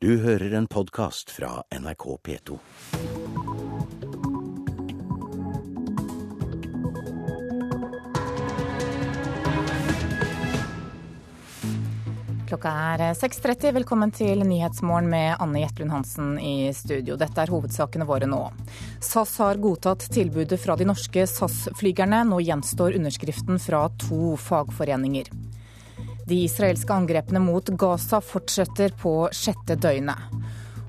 Du hører en podkast fra NRK P2. Klokka er 6.30. Velkommen til Nyhetsmorgen med Anne Jetlund Hansen i studio. Dette er hovedsakene våre nå. SAS har godtatt tilbudet fra de norske SAS-flygerne. Nå gjenstår underskriften fra to fagforeninger. De israelske angrepene mot Gaza fortsetter på sjette døgnet.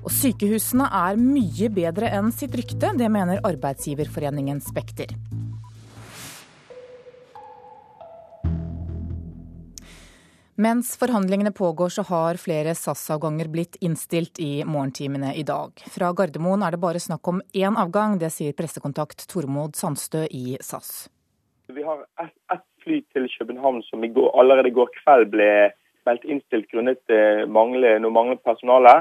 Og sykehusene er mye bedre enn sitt rykte. Det mener arbeidsgiverforeningen Spekter. Mens forhandlingene pågår, så har flere SAS-avganger blitt innstilt i morgentimene i dag. Fra Gardermoen er det bare snakk om én avgang, det sier pressekontakt Tormod Sandstø i SAS. Vi har ett et fly til København som i går, allerede i går kveld ble meldt innstilt grunnet eh, mangle, noe manglende personale.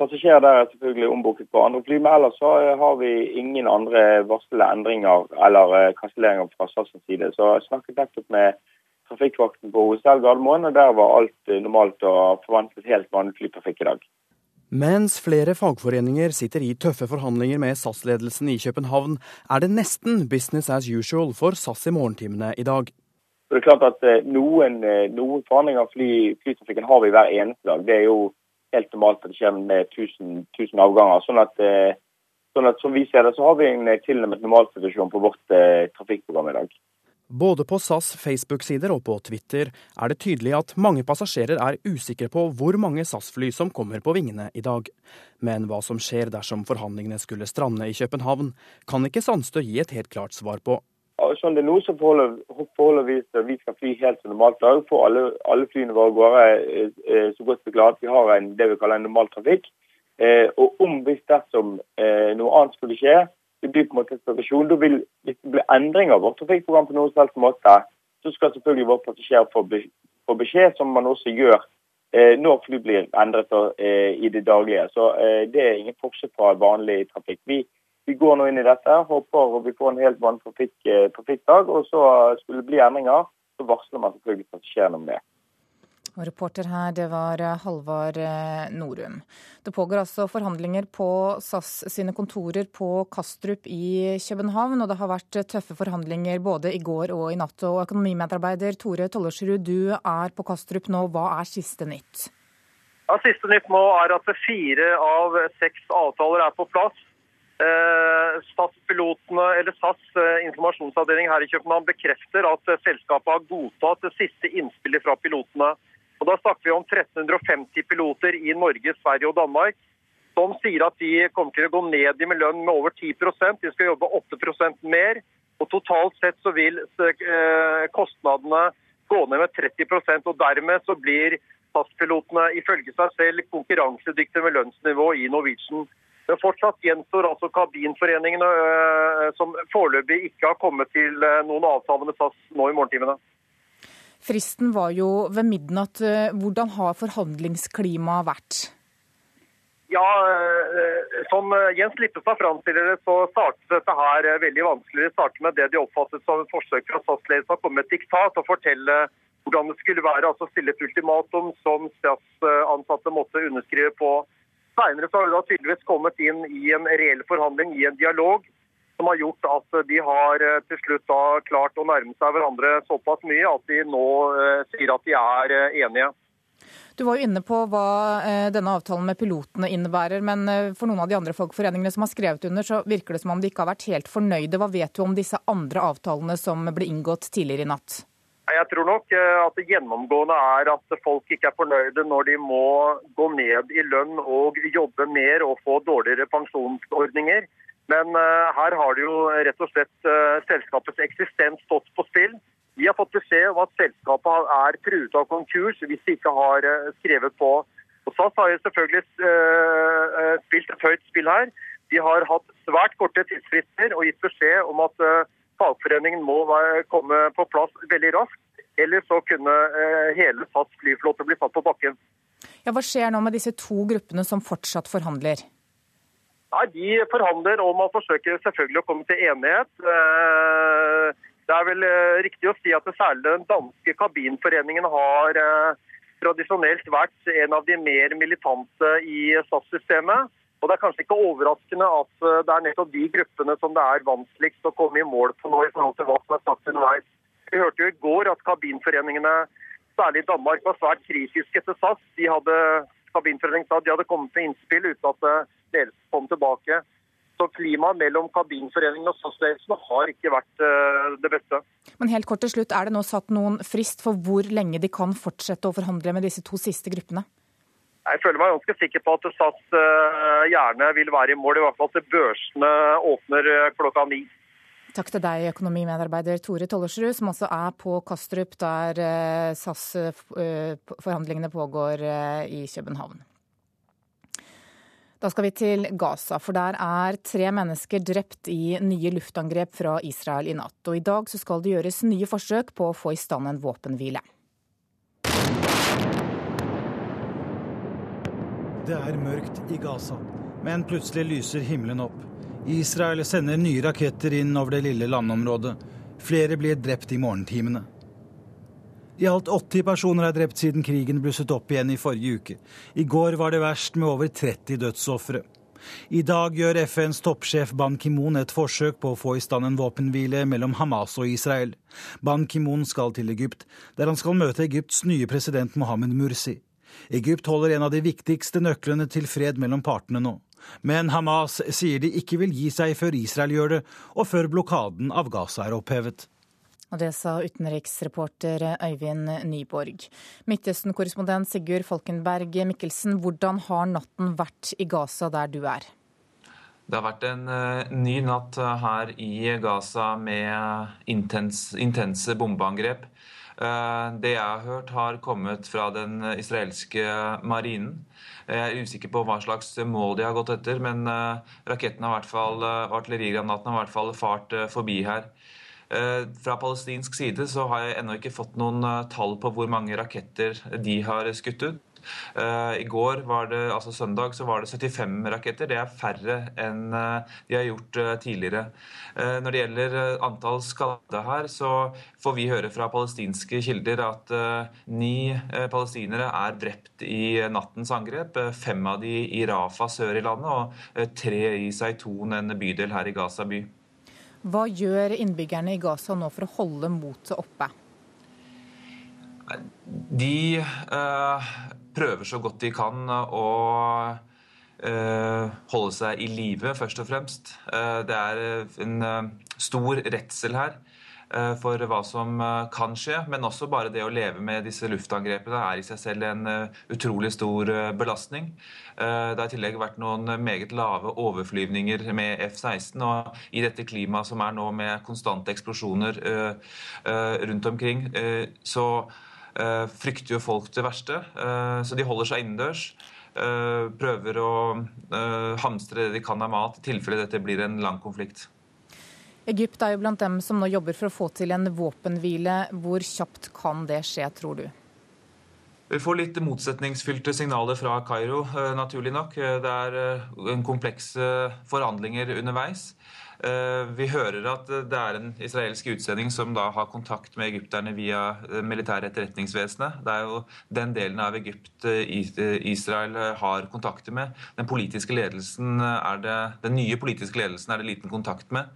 Passasjerer der er selvfølgelig ombooket på andre fly, men ellers så eh, har vi ingen andre varslede endringer eller eh, kanselleringer fra SAS' side. Så jeg snakket nettopp med trafikkvakten på OSL Gardermoen, og der var alt normalt og forventet helt vanlig flytrafikk i dag. Mens flere fagforeninger sitter i tøffe forhandlinger med SAS-ledelsen i København, er det nesten business as usual for SAS i morgentimene i dag. Så det er klart at eh, Noen, eh, noen forhandlinger av fly, flytrafikken har vi hver eneste dag. Det er jo helt normalt at det skjer med 1000, 1000 avganger. Sånn at, sånn at, Som vi ser det, så har vi en tilnærmet normalsituasjon på vårt eh, trafikkprogram i dag. Både på SAS Facebook-sider og på Twitter er det tydelig at mange passasjerer er usikre på hvor mange SAS-fly som kommer på vingene i dag. Men hva som skjer dersom forhandlingene skulle strande i København, kan ikke Sandstø gi et helt klart svar på. Sånn det er nå så forholder, vi oss vi skal fly helt som normalt dag. Få alle, alle, flyene våre gårde eh, så godt vi klarer at vi har en, det vi kaller en normal trafikk. Eh, og om hvis dersom eh, noe annet skulle skje, det blir på en måte situasjon. Da vil, hvis det blir endringer av vårt trafikkprogram på noen selvs måte, så skal selvfølgelig vår passasjer få, beskjed, som man også gjør eh, når fly blir endret eh, i det daglige. Så eh, det er ingen forskjell fra vanlig trafikk. Vi, vi, går nå inn i dette, håper vi får en helt vanlig trafikk, eh, trafikkdag. Og så skulle det bli endringer, så varsler man selvfølgelig passasjerene om det. Og reporter her, det var eh, Halvard eh, Norum. Det pågår altså forhandlinger på SAS sine kontorer på Kastrup i København. Og det har vært tøffe forhandlinger både i går og i natt. Og økonomimedarbeider Tore Tollersrud, du er på Kastrup nå. Hva er siste nytt? Ja, Siste nytt nå er at fire av seks avtaler er på plass. Eh, SAS-pilotene, eller SAS informasjonsavdeling her i København bekrefter at selskapet har godtatt det siste innspillet fra pilotene. Og Da snakker vi om 1350 piloter i Norge, Sverige og Danmark som sier at de kommer til å gå ned i med lønn med over 10% De skal jobbe 8% mer. Og Totalt sett så vil eh, kostnadene gå ned med 30% og Dermed så blir SAS-pilotene ifølge seg selv konkurransedyktige med lønnsnivå i Norwegian. Men fortsatt gjenstår altså kabinforeningene, eh, som foreløpig ikke har kommet til eh, noen avtale med SAS nå i morgentimene. Fristen var jo ved midnatt. Hvordan har forhandlingsklimaet vært? Ja, eh, Som Jens Lippestad framstiller det, så startet dette her veldig vanskelig. Det startet med det de oppfattet som et forsøk fra SAS-ledelsen å komme med et diktat og fortelle hvordan det skulle være. altså Stille et ultimatum som SAS-ansatte måtte underskrive på. Senere så har det da tydeligvis kommet inn i en reell forhandling, i en dialog som har gjort at de har eh, til slutt da klart å nærme seg hverandre såpass mye at de nå eh, sier at de er eh, enige. Du var jo inne på hva denne avtalen med pilotene innebærer, men for noen av de andre fagforeningene som har skrevet under, så virker det som om de ikke har vært helt fornøyde. Hva vet du om disse andre avtalene som ble inngått tidligere i natt? Jeg tror nok at det gjennomgående er at folk ikke er fornøyde når de må gå ned i lønn og jobbe mer og få dårligere pensjonsordninger. Men uh, her har det jo rett og slett uh, selskapets eksistens stått på spill. Vi har fått beskjed om at selskapet er truet av konkurs hvis de ikke har skrevet på. Og SAS har jo selvfølgelig spilt et høyt spill her. De har hatt svært korte tidsfrister og gitt beskjed om at fagforeningen må komme på plass veldig raskt. Eller så kunne hele SAS flyflåte bli satt på bakken. Ja, Hva skjer nå med disse to gruppene som fortsatt forhandler? Nei, De forhandler og man forsøker selvfølgelig å komme til enighet. Eh, det er vel eh, riktig å si at særlig den danske kabinforeningen har, eh, tradisjonelt vært en av de mer militante i SAS-systemet. Og Det er kanskje ikke overraskende at eh, det er nettopp de gruppene som det er vanskeligst å komme i mål på nå i forhold til hva som er sagt underveis. Vi hørte jo i går at kabinforeningene, særlig i Danmark, var svært kritiske til SAS. De hadde, kabinforeningen de hadde kommet med innspill uten at eh, ledelsen kom tilbake. Så klimaet mellom kabinforeningen og SAS-ledelsen har ikke vært uh, det beste. Men helt kort til slutt, Er det nå satt noen frist for hvor lenge de kan fortsette å forhandle med disse to siste gruppene? Jeg føler meg ganske sikker på at SAS uh, gjerne vil være i mål, i hvert fall til børsene åpner uh, klokka ni. Takk til deg, økonomimedarbeider Tore Tollersrud, som også er på Kastrup, der SAS-forhandlingene pågår i København. Da skal vi til Gaza, for der er tre mennesker drept i nye luftangrep fra Israel i natt. Og i dag skal det gjøres nye forsøk på å få i stand en våpenhvile. Det er mørkt i Gaza, men plutselig lyser himmelen opp. Israel sender nye raketter inn over det lille landområdet. Flere blir drept i morgentimene. I alt 80 personer er drept siden krigen blusset opp igjen i forrige uke. I går var det verst med over 30 dødsofre. I dag gjør FNs toppsjef Ban Ki-moon et forsøk på å få i stand en våpenhvile mellom Hamas og Israel. Ban Ki-moon skal til Egypt, der han skal møte Egypts nye president Mohammed Mursi. Egypt holder en av de viktigste nøklene til fred mellom partene nå. Men Hamas sier de ikke vil gi seg før Israel gjør det, og før blokaden av Gaza er opphevet. Og det sa utenriksreporter Øyvind Nyborg. Midtøsten-korrespondent Sigurd Falkenberg Mikkelsen, hvordan har natten vært i Gaza der du er? Det har vært en uh, ny natt her i Gaza med intens, intense bombeangrep. Uh, det jeg har hørt, har kommet fra den israelske marinen. Jeg er usikker på hva slags mål de har gått etter, men uh, rakettene har hvert artillerigranaten har i hvert fall fart forbi her. Eh, fra palestinsk side så har jeg ennå ikke fått noen eh, tall på hvor mange raketter de har skutt ut. Uh, I går, var det, altså søndag, så var det 75 raketter. Det er færre enn de har gjort uh, tidligere. Når det gjelder antall skadde her, så får vi høre fra palestinske kilder at ni palestinere er drept i nattens angrep. Fem av de i Rafa sør i landet, og tre i Zaitun, en bydel her i Gaza by. Hva gjør innbyggerne i Gaza nå for å holde motet oppe? De uh, prøver så godt de kan å uh, holde seg i live, først og fremst. Uh, det er en stor redsel her. Eh, for hva som eh, kan skje. Men også bare det å leve med disse luftangrepene er i seg selv en eh, utrolig stor belastning. Det har i tillegg vært noen meget lave overflyvninger med F-16. Og i dette klimaet som er nå med konstante eksplosjoner rundt omkring, så frykter jo folk det verste. Så de holder seg innendørs. Prøver å hamstre det de kan av mat, i tilfelle dette blir en lang konflikt. Egypt er jo blant dem som nå jobber for å få til en våpenhvile. Hvor kjapt kan det skje, tror du? Vi får litt motsetningsfylte signaler fra Kairo, eh, naturlig nok. Eh, det er eh, en komplekse forhandlinger underveis. Vi hører at det er en israelsk utsending som da har kontakt med egypterne via militære etterretningsvesenet. Det er jo den delen av Egypt Israel har kontakter med. Den, politiske ledelsen er det, den nye politiske ledelsen er det liten kontakt med.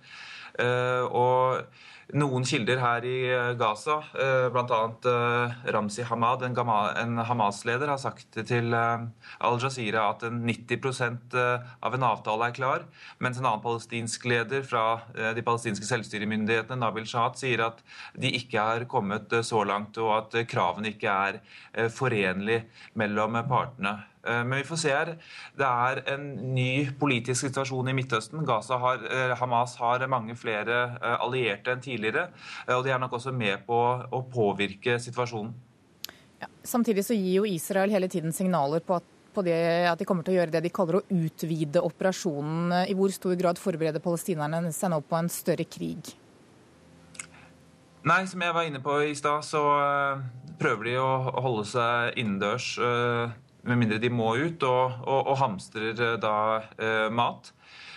Eh, og noen kilder her i eh, Gaza, eh, bl.a. Ramzi Hamad, en Hamas-leder, har sagt til Al Jazeera at 90% av en avtale er klar, mens en annen palestinsk leder fra de palestinske selvstyremyndighetene, Nabil Shahat, sier at de ikke har kommet så langt, og at kravene ikke er forenlig mellom partene. Eh, men vi får se her. Det er en ny politisk situasjon i Midtøsten. Gaza har, eh, Hamas har mange flere eh, allierte enn tidligere. Og de er nok også med på å påvirke situasjonen. Ja, samtidig så gir jo Israel hele tiden signaler på at, på det, at de kommer til å gjøre det de kaller å utvide operasjonen. I hvor stor grad forbereder palestinerne seg nå på en større krig? Nei, som jeg var inne på i stad, så prøver de å holde seg innendørs med mindre de må ut, og, og, og hamstrer da mat.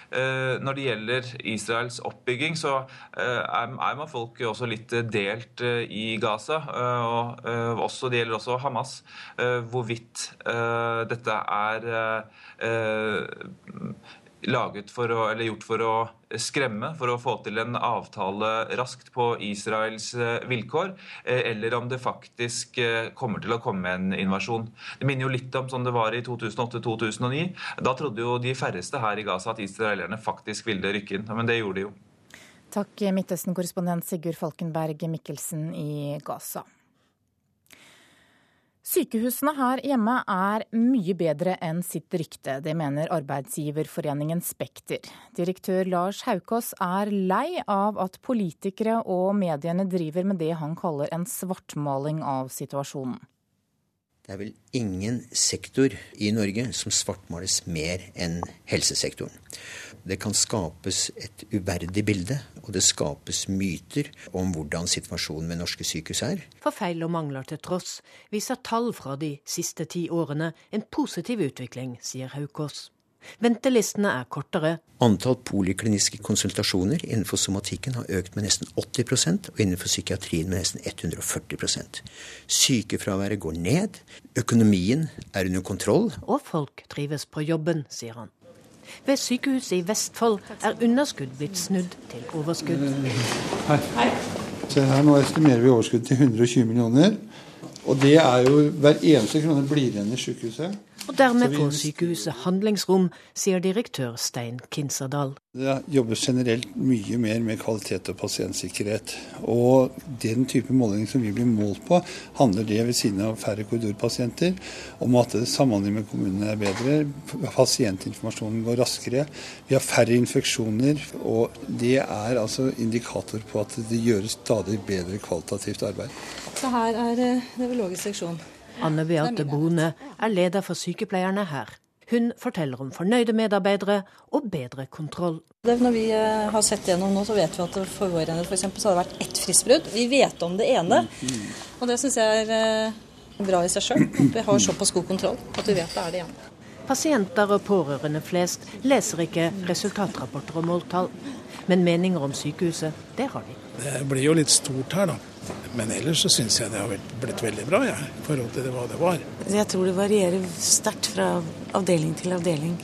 Når det gjelder Israels oppbygging, så er man folk også litt delt i Gaza. og også, Det gjelder også Hamas. Hvorvidt dette er for å, gjort for å skremme, for å få til en avtale raskt på Israels eh, vilkår, eh, eller om det faktisk eh, kommer til å komme en invasjon. Det minner jo litt om som det var i 2008-2009. Da trodde jo de færreste her i Gaza at israelerne faktisk ville rykke inn, men det gjorde de jo. Takk, Midtøsten-korrespondent Sigurd Falkenberg Mikkelsen i Gaza. Sykehusene her hjemme er mye bedre enn sitt rykte. Det mener arbeidsgiverforeningen Spekter. Direktør Lars Haukås er lei av at politikere og mediene driver med det han kaller en svartmaling av situasjonen. Det er vel ingen sektor i Norge som svartmales mer enn helsesektoren. Det kan skapes et uverdig bilde, og det skapes myter om hvordan situasjonen ved norske sykehus er. For feil og mangler til tross viser tall fra de siste ti årene en positiv utvikling, sier Haukås. Ventelistene er kortere. Antall polikliniske konsultasjoner innenfor somatikken har økt med nesten 80% og innenfor psykiatrien med nesten 140% Sykefraværet går ned, økonomien er under kontroll. Og folk trives på jobben, sier han. Ved sykehuset i Vestfold er underskudd blitt snudd til overskudd. Hei. Hei. Se her, Nå estimerer vi overskudd til 120 millioner. Og det er jo hver eneste krone blir igjen i sykehuset. Og dermed får sykehuset handlingsrom, sier direktør Stein Kinserdal. Det jobbes generelt mye mer med kvalitet og pasientsikkerhet. Og den type måling som vi blir målt på, handler det ved siden av færre korridorpasienter om at samhandlingen med kommunene er bedre, pasientinformasjonen går raskere, vi har færre infeksjoner. Og det er altså indikator på at det gjøres stadig bedre kvalitativt arbeid. Så her er eh, nevrologisk seksjon. Anne Beate Bone er leder for sykepleierne her. Hun forteller om fornøyde medarbeidere og bedre kontroll. når vi eh, har sett gjennom nå, så vet vi at for vår enhet f.eks. så har det vært ett fristbrudd. Vi vet om det ene, og det syns jeg er eh, bra i seg sjøl. Vi har såpass god kontroll at vi vet det er det ene. Pasienter og pårørende flest leser ikke resultatrapporter og måltall. Men meninger om sykehuset, det har de. Det blir jo litt stort her, da. Men ellers så syns jeg det har blitt veldig bra, ja, i forhold til det, hva det var. Jeg tror det varierer sterkt fra avdeling til avdeling.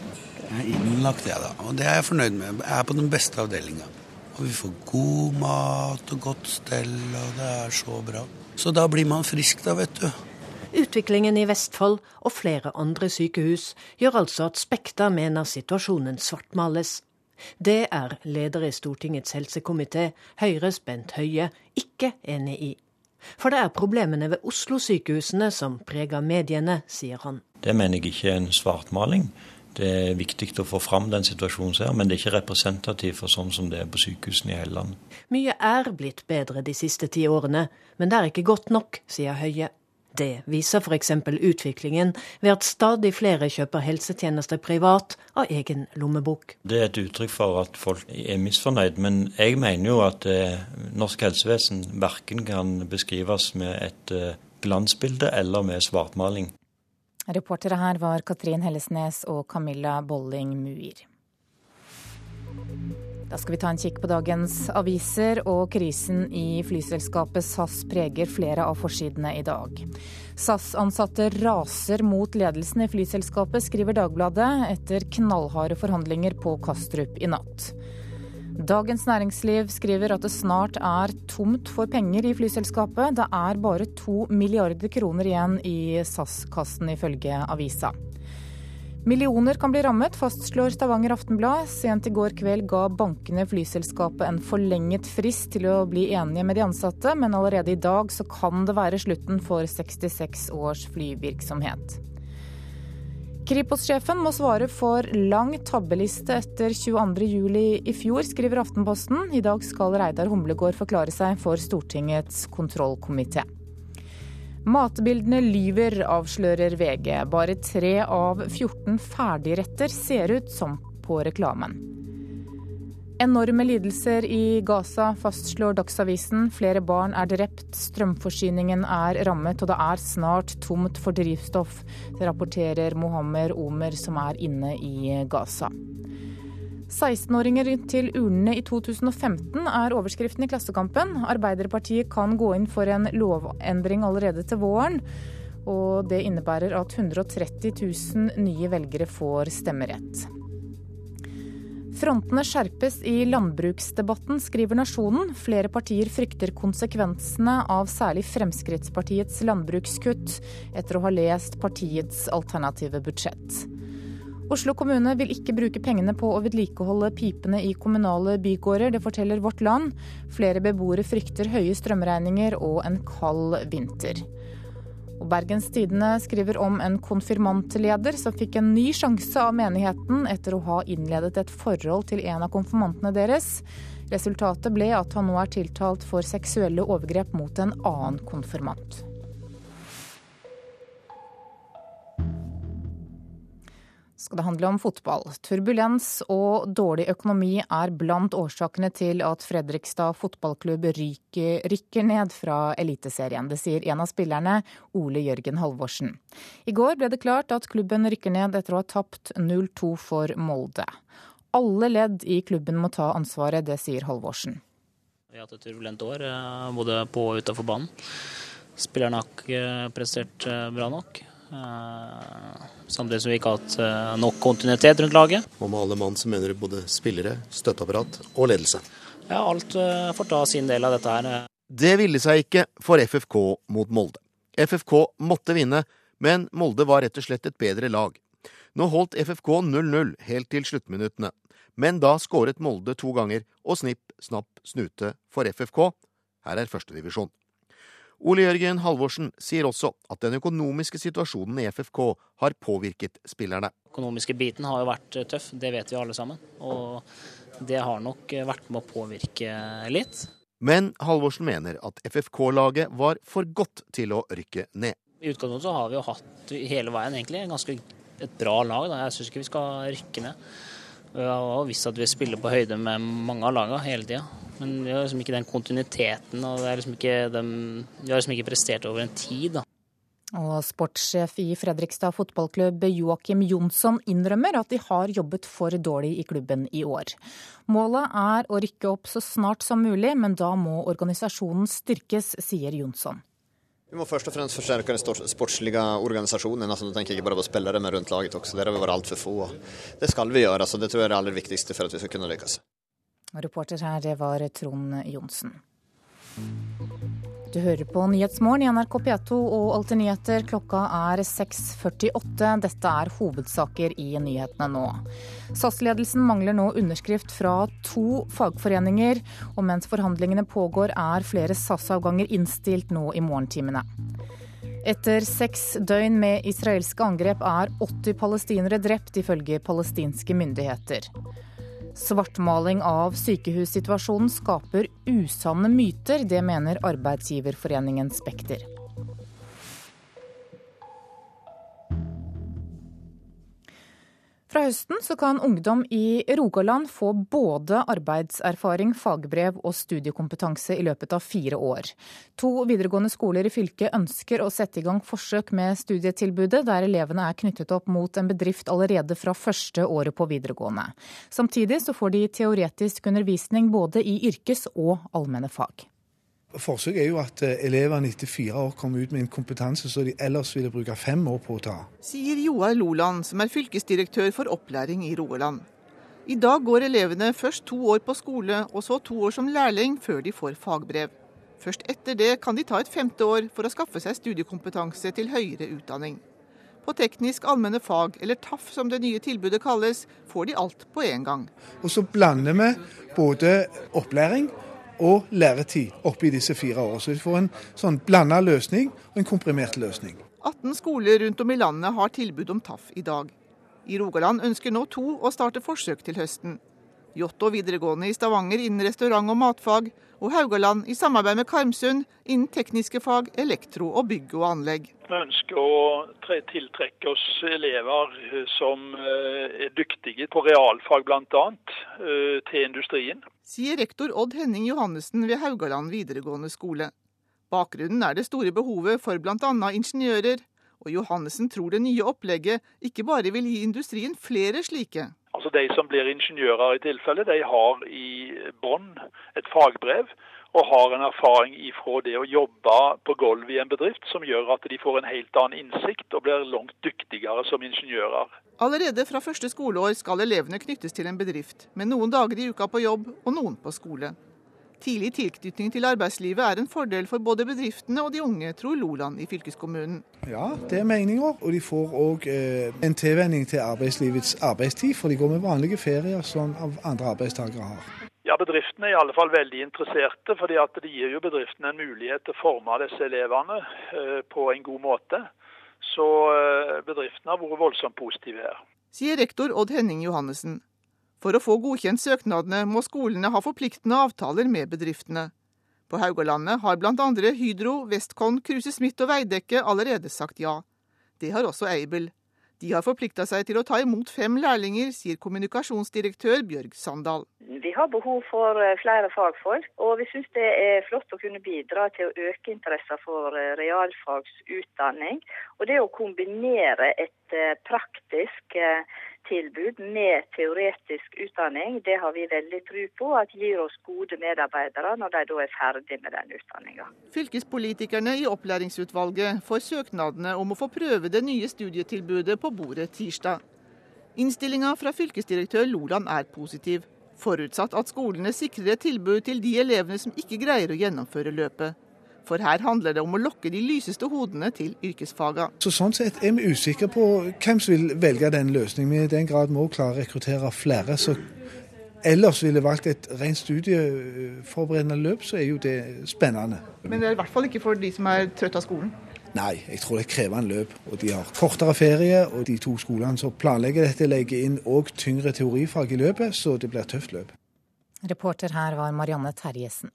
Jeg er innlagt, jeg, da. Og det er jeg fornøyd med. Jeg er på den beste avdelinga. Og vi får god mat og godt stell, og det er så bra. Så da blir man frisk, da, vet du. Utviklingen i Vestfold og flere andre sykehus gjør altså at Spekta mener situasjonen svartmales. Det er leder i Stortingets helsekomité, Høyres Bent Høie, ikke enig i. For det er problemene ved Oslo-sykehusene som preger mediene, sier han. Det mener jeg ikke er en svartmaling. Det er viktig å få fram den situasjonen som er, men det er ikke representativt for sånn som det er på sykehusene i hele landet. Mye er blitt bedre de siste ti årene, men det er ikke godt nok, sier Høie. Det viser f.eks. utviklingen ved at stadig flere kjøper helsetjenester privat av egen lommebok. Det er et uttrykk for at folk er misfornøyd, men jeg mener jo at eh, norsk helsevesen verken kan beskrives med et eh, glansbilde eller med svartmaling. Reportere her var Katrin Hellesnes og Camilla Bolling Muir. Da skal vi ta en kikk på dagens aviser, og krisen i flyselskapet SAS preger flere av forsidene i dag. SAS-ansatte raser mot ledelsen i flyselskapet, skriver Dagbladet, etter knallharde forhandlinger på Kastrup i natt. Dagens Næringsliv skriver at det snart er tomt for penger i flyselskapet. Det er bare to milliarder kroner igjen i SAS-kassen, ifølge avisa. Millioner kan bli rammet, fastslår Stavanger Aftenblad. Sent i går kveld ga bankene flyselskapet en forlenget frist til å bli enige med de ansatte, men allerede i dag så kan det være slutten for 66 års flyvirksomhet. Kripos-sjefen må svare for lang tabbeliste etter 22.07 i fjor, skriver Aftenposten. I dag skal Reidar Humlegård forklare seg for Stortingets kontrollkomité. Matbildene lyver, avslører VG. Bare tre av 14 ferdigretter ser ut som på reklamen. Enorme lidelser i Gaza, fastslår Dagsavisen. Flere barn er drept, strømforsyningen er rammet, og det er snart tomt for drivstoff. Det rapporterer Mohammer Omer, som er inne i Gaza. 16-åringer til urnene i 2015 er overskriften i Klassekampen. Arbeiderpartiet kan gå inn for en lovendring allerede til våren. Og det innebærer at 130 000 nye velgere får stemmerett. Frontene skjerpes i landbruksdebatten, skriver Nasjonen. Flere partier frykter konsekvensene av særlig Fremskrittspartiets landbrukskutt, etter å ha lest partiets alternative budsjett. Oslo kommune vil ikke bruke pengene på å vedlikeholde pipene i kommunale bygårder. Det forteller Vårt Land. Flere beboere frykter høye strømregninger og en kald vinter. Og Bergens Tidende skriver om en konfirmantleder som fikk en ny sjanse av menigheten etter å ha innledet et forhold til en av konfirmantene deres. Resultatet ble at han nå er tiltalt for seksuelle overgrep mot en annen konfirmant. Skal det handle om fotball. Turbulens og dårlig økonomi er blant årsakene til at Fredrikstad fotballklubb ryker, rykker ned fra Eliteserien. Det sier en av spillerne, Ole Jørgen Halvorsen. I går ble det klart at klubben rykker ned etter å ha tapt 0-2 for Molde. Alle ledd i klubben må ta ansvaret, det sier Halvorsen. Vi har hatt et turbulent år, eh, både på og utenfor banen. Spillerne har ikke prestert eh, bra nok. Eh, samtidig som vi ikke har hatt eh, nok kontinuitet rundt laget. Og med alle mann så mener du både spillere, støtteapparat og ledelse? Ja, alt eh, får ta sin del av dette her. Det ville seg ikke for FFK mot Molde. FFK måtte vinne, men Molde var rett og slett et bedre lag. Nå holdt FFK 0-0 helt til sluttminuttene, men da skåret Molde to ganger, og snipp, snapp, snute for FFK. Her er førstedivisjon. Ole Jørgen Halvorsen sier også at den økonomiske situasjonen i FFK har påvirket spillerne. Den økonomiske biten har jo vært eh, tøff, det vet vi alle sammen. Og det har nok eh, vært med å påvirke litt. Men Halvorsen mener at FFK-laget var for godt til å rykke ned. I utgangspunktet har vi jo hatt hele veien egentlig ganske et bra lag. Da. Jeg syns ikke vi skal rykke ned. Vi har visst at vi spiller på høyde med mange av lagene hele tida. Men vi har liksom ikke den kontinuiteten, og liksom den, vi har liksom ikke prestert over en tid. da. Og sportssjef i Fredrikstad fotballklubb Joakim Jonsson innrømmer at de har jobbet for dårlig i klubben i år. Målet er å rykke opp så snart som mulig, men da må organisasjonen styrkes, sier Jonsson. Vi må først og fremst forsterke den sportslige organisasjonen. Altså, nå tenker jeg ikke bare på spillere, men rundt laget også. Der har vi vært altfor få. Det skal vi gjøre. Så det tror jeg er det aller viktigste for at vi skal kunne lykkes. Reporter her, det var Trond Johnsen. Du hører på Nyhetsmorgen i NRK P2 og Alltid nyheter. Klokka er 6.48. Dette er hovedsaker i nyhetene nå. SAS-ledelsen mangler nå underskrift fra to fagforeninger. Og mens forhandlingene pågår er flere SAS-avganger innstilt nå i morgentimene. Etter seks døgn med israelske angrep er 80 palestinere drept, ifølge palestinske myndigheter. Svartmaling av sykehussituasjonen skaper usanne myter. Det mener arbeidsgiverforeningen Spekter. Fra høsten så kan ungdom i Rogaland få både arbeidserfaring, fagbrev og studiekompetanse i løpet av fire år. To videregående skoler i fylket ønsker å sette i gang forsøk med studietilbudet, der elevene er knyttet opp mot en bedrift allerede fra første året på videregående. Samtidig så får de teoretisk undervisning både i yrkes- og allmenne fag. Forsøket er jo at eh, elevene etter fire år kommer ut med en kompetanse som de ellers ville bruke fem år på å ta. Sier Joar Loland, som er fylkesdirektør for opplæring i Rogaland. I dag går elevene først to år på skole, og så to år som lærling før de får fagbrev. Først etter det kan de ta et femte år for å skaffe seg studiekompetanse til høyere utdanning. På teknisk allmenne fag, eller TAF som det nye tilbudet kalles, får de alt på én gang. Og så blander vi både opplæring og læretid oppi disse fire årene. Så vi får en sånn blanda løsning og en komprimert løsning. 18 skoler rundt om i landet har tilbud om TAF i dag. I Rogaland ønsker nå to å starte forsøk til høsten. Jåttå videregående i Stavanger innen restaurant- og matfag, og Haugaland i samarbeid med Karmsund innen tekniske fag, elektro og bygg og anlegg. Vi ønsker å tiltrekke oss elever eh, som eh, er dyktige på realfag bl.a. Eh, til industrien. Sier rektor Odd Henning Johannessen ved Haugaland videregående skole. Bakgrunnen er det store behovet for bl.a. ingeniører, og Johannessen tror det nye opplegget ikke bare vil gi industrien flere slike. Altså De som blir ingeniører i tilfelle, de har i bånn et fagbrev og har en erfaring ifra det å jobbe på gulvet i en bedrift som gjør at de får en helt annen innsikt og blir langt dyktigere som ingeniører. Allerede fra første skoleår skal elevene knyttes til en bedrift, med noen dager i uka på jobb og noen på skole. Tidlig tilknytning til arbeidslivet er en fordel for både bedriftene og de unge, tror Loland i fylkeskommunen. Ja, det er meninger. Og de får òg eh, en tilvenning til arbeidslivets arbeidstid, for de går med vanlige ferier som andre arbeidstakere har. Ja, Bedriftene er i alle fall veldig interesserte, fordi at det gir jo bedriftene en mulighet til å forme disse elevene eh, på en god måte. Så eh, bedriftene har vært voldsomt positive her. Sier rektor Odd Henning Johannessen. For å få godkjent søknadene må skolene ha forpliktende avtaler med bedriftene. På Haugalandet har bl.a. Hydro, Westcon, Kruse Smith og Veidekke allerede sagt ja. Det har også Aibel. De har forplikta seg til å ta imot fem lærlinger, sier kommunikasjonsdirektør Bjørg Sandal. Vi har behov for eh, flere fagfolk, og vi syns det er flott å kunne bidra til å øke interessen for eh, realfagsutdanning. Og det å kombinere et eh, praktisk tilbud med teoretisk utdanning, det har vi veldig tro på at gir oss gode medarbeidere når de da er ferdig med den utdanninga. Fylkespolitikerne i opplæringsutvalget får søknadene om å få prøve det nye studietilbudet på bordet tirsdag. Innstillinga fra fylkesdirektør Loland er positiv, forutsatt at skolene sikrer et tilbud til de elevene som ikke greier å gjennomføre løpet. For her handler det om å lokke de lyseste hodene til yrkesfagene. Så Sånn sett er vi usikre på hvem som vil velge den løsningen. Vi i den grad må klare å rekruttere flere. så ellers ville valgt et rent studieforberedende løp, så er jo det spennende. Men det er i hvert fall ikke for de som er trøtte av skolen? Nei, jeg tror det er krevende løp. Og de har kortere ferie, og de to skolene som planlegger dette, legger inn òg tyngre teorifag i løpet, så det blir et tøft løp. Reporter her var Marianne Terjesen.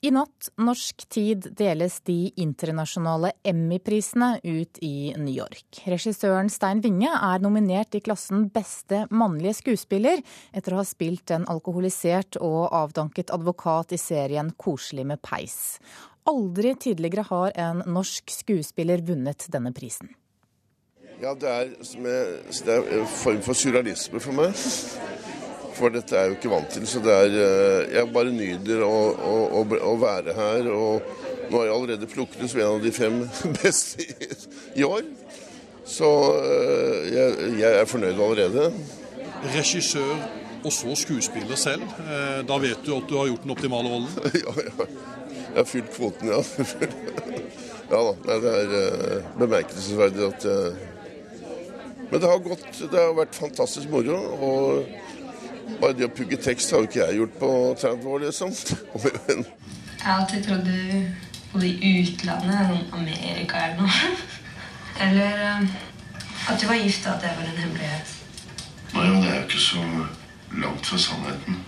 I natt norsk tid deles de internasjonale Emmy-prisene ut i New York. Regissøren Stein Winge er nominert i klassen Beste mannlige skuespiller etter å ha spilt en alkoholisert og avdanket advokat i serien Koselig med peis. Aldri tidligere har en norsk skuespiller vunnet denne prisen. Ja, det er, det er en form for surrealisme for meg. For dette er jeg jo ikke vant til. Så det er eh, Jeg bare nyter å, å, å, å være her. Og nå har jeg allerede plukket ut som en av de fem beste i, i år. Så eh, jeg, jeg, er fornøyd allerede. Regissør og så skuespiller selv. Eh, da vet du at du har gjort den optimale rollen? ja, ja. Jeg har fylt kvoten, ja. ja da. Det er bemerkelsesverdig at jeg Men det har gått Det har vært fantastisk moro. og bare det å pugge tekst har jo ikke jeg gjort på 30 år, liksom. jeg har alltid trodd du bodde i utlandet, sånn Amerika eller noe. Eller eh, at du var gift, og at det var en hemmelighet. Nei, men det er jo ikke så langt fra sannheten.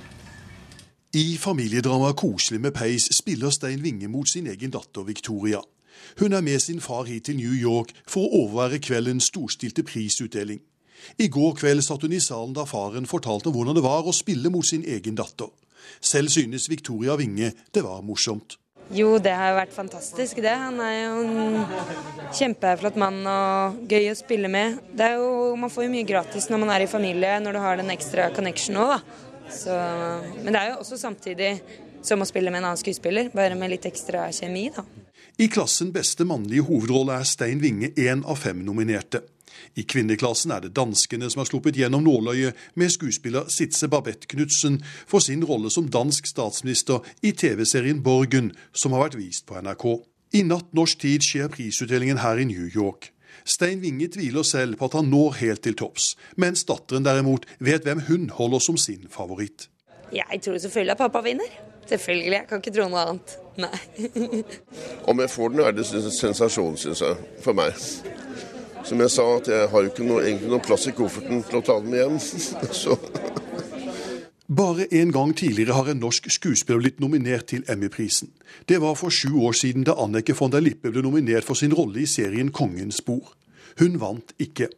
I familiedramaet 'Koselig med peis' spiller Stein Winge mot sin egen datter Victoria. Hun er med sin far hit til New York for å overvære kveldens storstilte prisutdeling. I går kveld satt hun i salen da faren fortalte om hvordan det var å spille mot sin egen datter. Selv synes Victoria Winge det var morsomt. Jo, det har vært fantastisk, det. Han er jo en kjempeflott mann og gøy å spille med. Jo, man får jo mye gratis når man er i familie, når du har den ekstra connection òg, da. men det er jo også samtidig som å spille med en annen skuespiller, bare med litt ekstra kjemi, da. I klassen beste mannlige hovedrolle er Stein Winge én av fem nominerte. I kvinneklassen er det danskene som har sluppet gjennom nåløyet med skuespiller Sitze Babette Knutsen for sin rolle som dansk statsminister i TV-serien Borgen, som har vært vist på NRK. I natt norsk tid skjer prisutdelingen her i New York. Stein Winge tviler selv på at han når helt til topps, mens datteren derimot vet hvem hun holder som sin favoritt. Jeg tror selvfølgelig at pappa vinner. Selvfølgelig. Jeg kan ikke tro noe annet. Nei. Om jeg får den, er det sensasjon, syns jeg. For meg. Som jeg sa, at jeg har jo ikke noe, egentlig noen plass i kofferten til å ta dem hjem. Så. Bare en gang tidligere har en norsk skuespiller blitt nominert til Emmy-prisen. Det var for sju år siden da Annike von der Lippe ble nominert for sin rolle i serien Kongens bord. Hun vant ikke.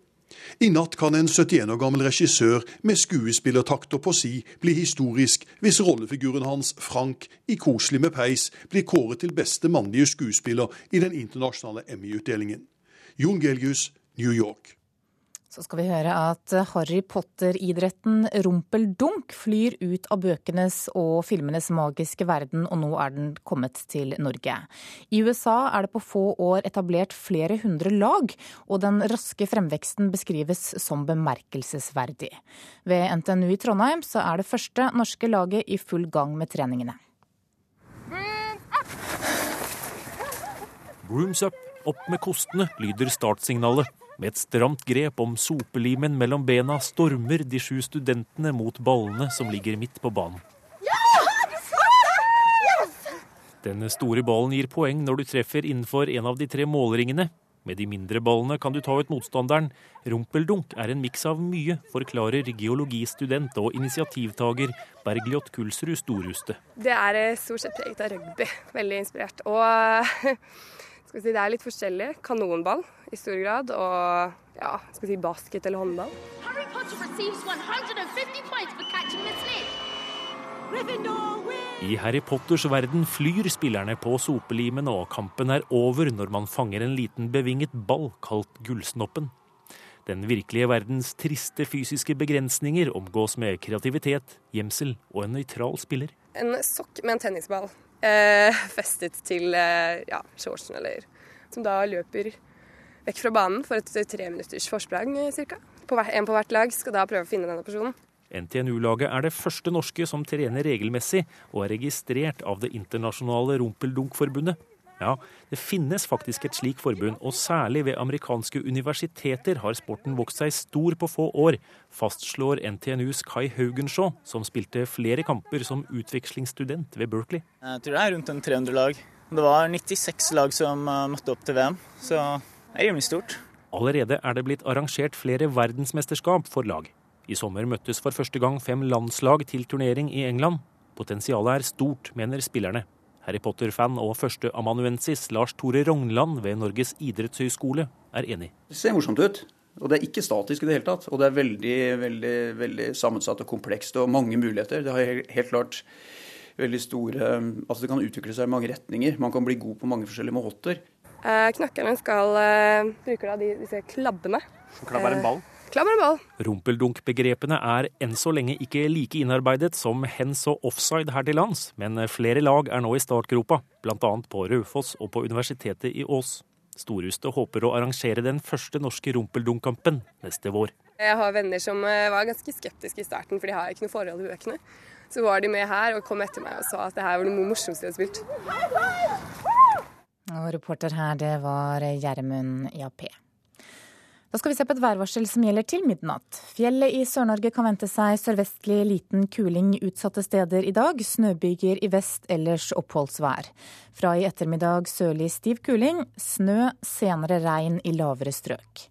I natt kan en 71 år gammel regissør med skuespillertakt og si bli historisk hvis rollefiguren hans, Frank, i Koselig med peis, blir kåret til beste mannlige skuespiller i den internasjonale Emmy-utdelingen. Jon Gelgius, New York. Så skal vi høre at Harry Potter-idretten rumpeldunk flyr ut av bøkenes og filmenes magiske verden, og nå er den kommet til Norge. I USA er det på få år etablert flere hundre lag, og den raske fremveksten beskrives som bemerkelsesverdig. Ved NTNU i Trondheim så er det første norske laget i full gang med treningene. Brooms up, opp med kostene, lyder startsignalet. Med et stramt grep om sopelimen mellom bena stormer de sju studentene mot ballene som ligger midt på banen. Den store ballen gir poeng når du treffer innenfor en av de tre målringene. Med de mindre ballene kan du ta ut motstanderen. Rumpeldunk er en miks av mye, forklarer geologistudent og initiativtaker Bergljot Kulsrud Storhuste. Det er eh, stort sett preget av rugby. Veldig inspirert. Og skal vi si, det er litt forskjellig. Kanonball i stor grad, og ja, skal vi si basket eller håndball. Harry Potter receives 150 points for catching the snake. I Harry Potters verden flyr spillerne på sopelimen, og kampen er over når man fanger en liten bevinget ball kalt Gullsnoppen. Den virkelige verdens triste fysiske begrensninger omgås med kreativitet, gjemsel og en nøytral spiller. En sokk med en tennisball festet til eh, ja, shortsen, eller som da løper vekk fra banen for et tre minutters forsprang ca. En på hvert lag skal da prøve å finne denne personen. NTNU-laget er det første norske som trener regelmessig og er registrert av det internasjonale Rumpeldunk-forbundet. Ja, det finnes faktisk et slik forbund, og særlig ved amerikanske universiteter har sporten vokst seg stor på få år, fastslår NTNUs Kai Haugenshaw, som spilte flere kamper som utvekslingsstudent ved Berkeley. Jeg tror det er rundt en 300 lag. Det var 96 lag som eh, møtte opp til VM, så det er rimelig stort. Allerede er det blitt arrangert flere verdensmesterskap for lag. I sommer møttes for første gang fem landslag til turnering i England. Potensialet er stort, mener spillerne. Harry Potter-fan og førsteamanuensis Lars Tore Rognland ved Norges idrettshøyskole er enig. Det ser morsomt ut. Og det er ikke statisk i det hele tatt. Og det er veldig, veldig, veldig sammensatt og komplekst og mange muligheter. Det har helt klart veldig store Altså det kan utvikle seg i mange retninger. Man kan bli god på mange forskjellige måter. Eh, knakkerne skal eh, bruke da de, disse klabbene. Klabb er en ball? Klammer ball. Rumpeldunkbegrepene er enn så lenge ikke like innarbeidet som hens og offside her til lands, men flere lag er nå i startgropa, bl.a. på Raufoss og på Universitetet i Ås. Storhustet håper å arrangere den første norske rumpeldunkampen neste vår. Jeg har venner som eh, var ganske skeptiske i starten, for de har ikke noe forhold til bøkene. Så var de med her og kom etter meg og sa at det her var det morsomste jeg hadde spilt. Og reporter her, det var Gjermund Jappé. Da skal vi se på et værvarsel som gjelder til midnatt. Fjellet i Sør-Norge kan vente seg sørvestlig liten kuling utsatte steder i dag. Snøbyger i vest, ellers oppholdsvær. Fra i ettermiddag sørlig stiv kuling. Snø, senere regn i lavere strøk.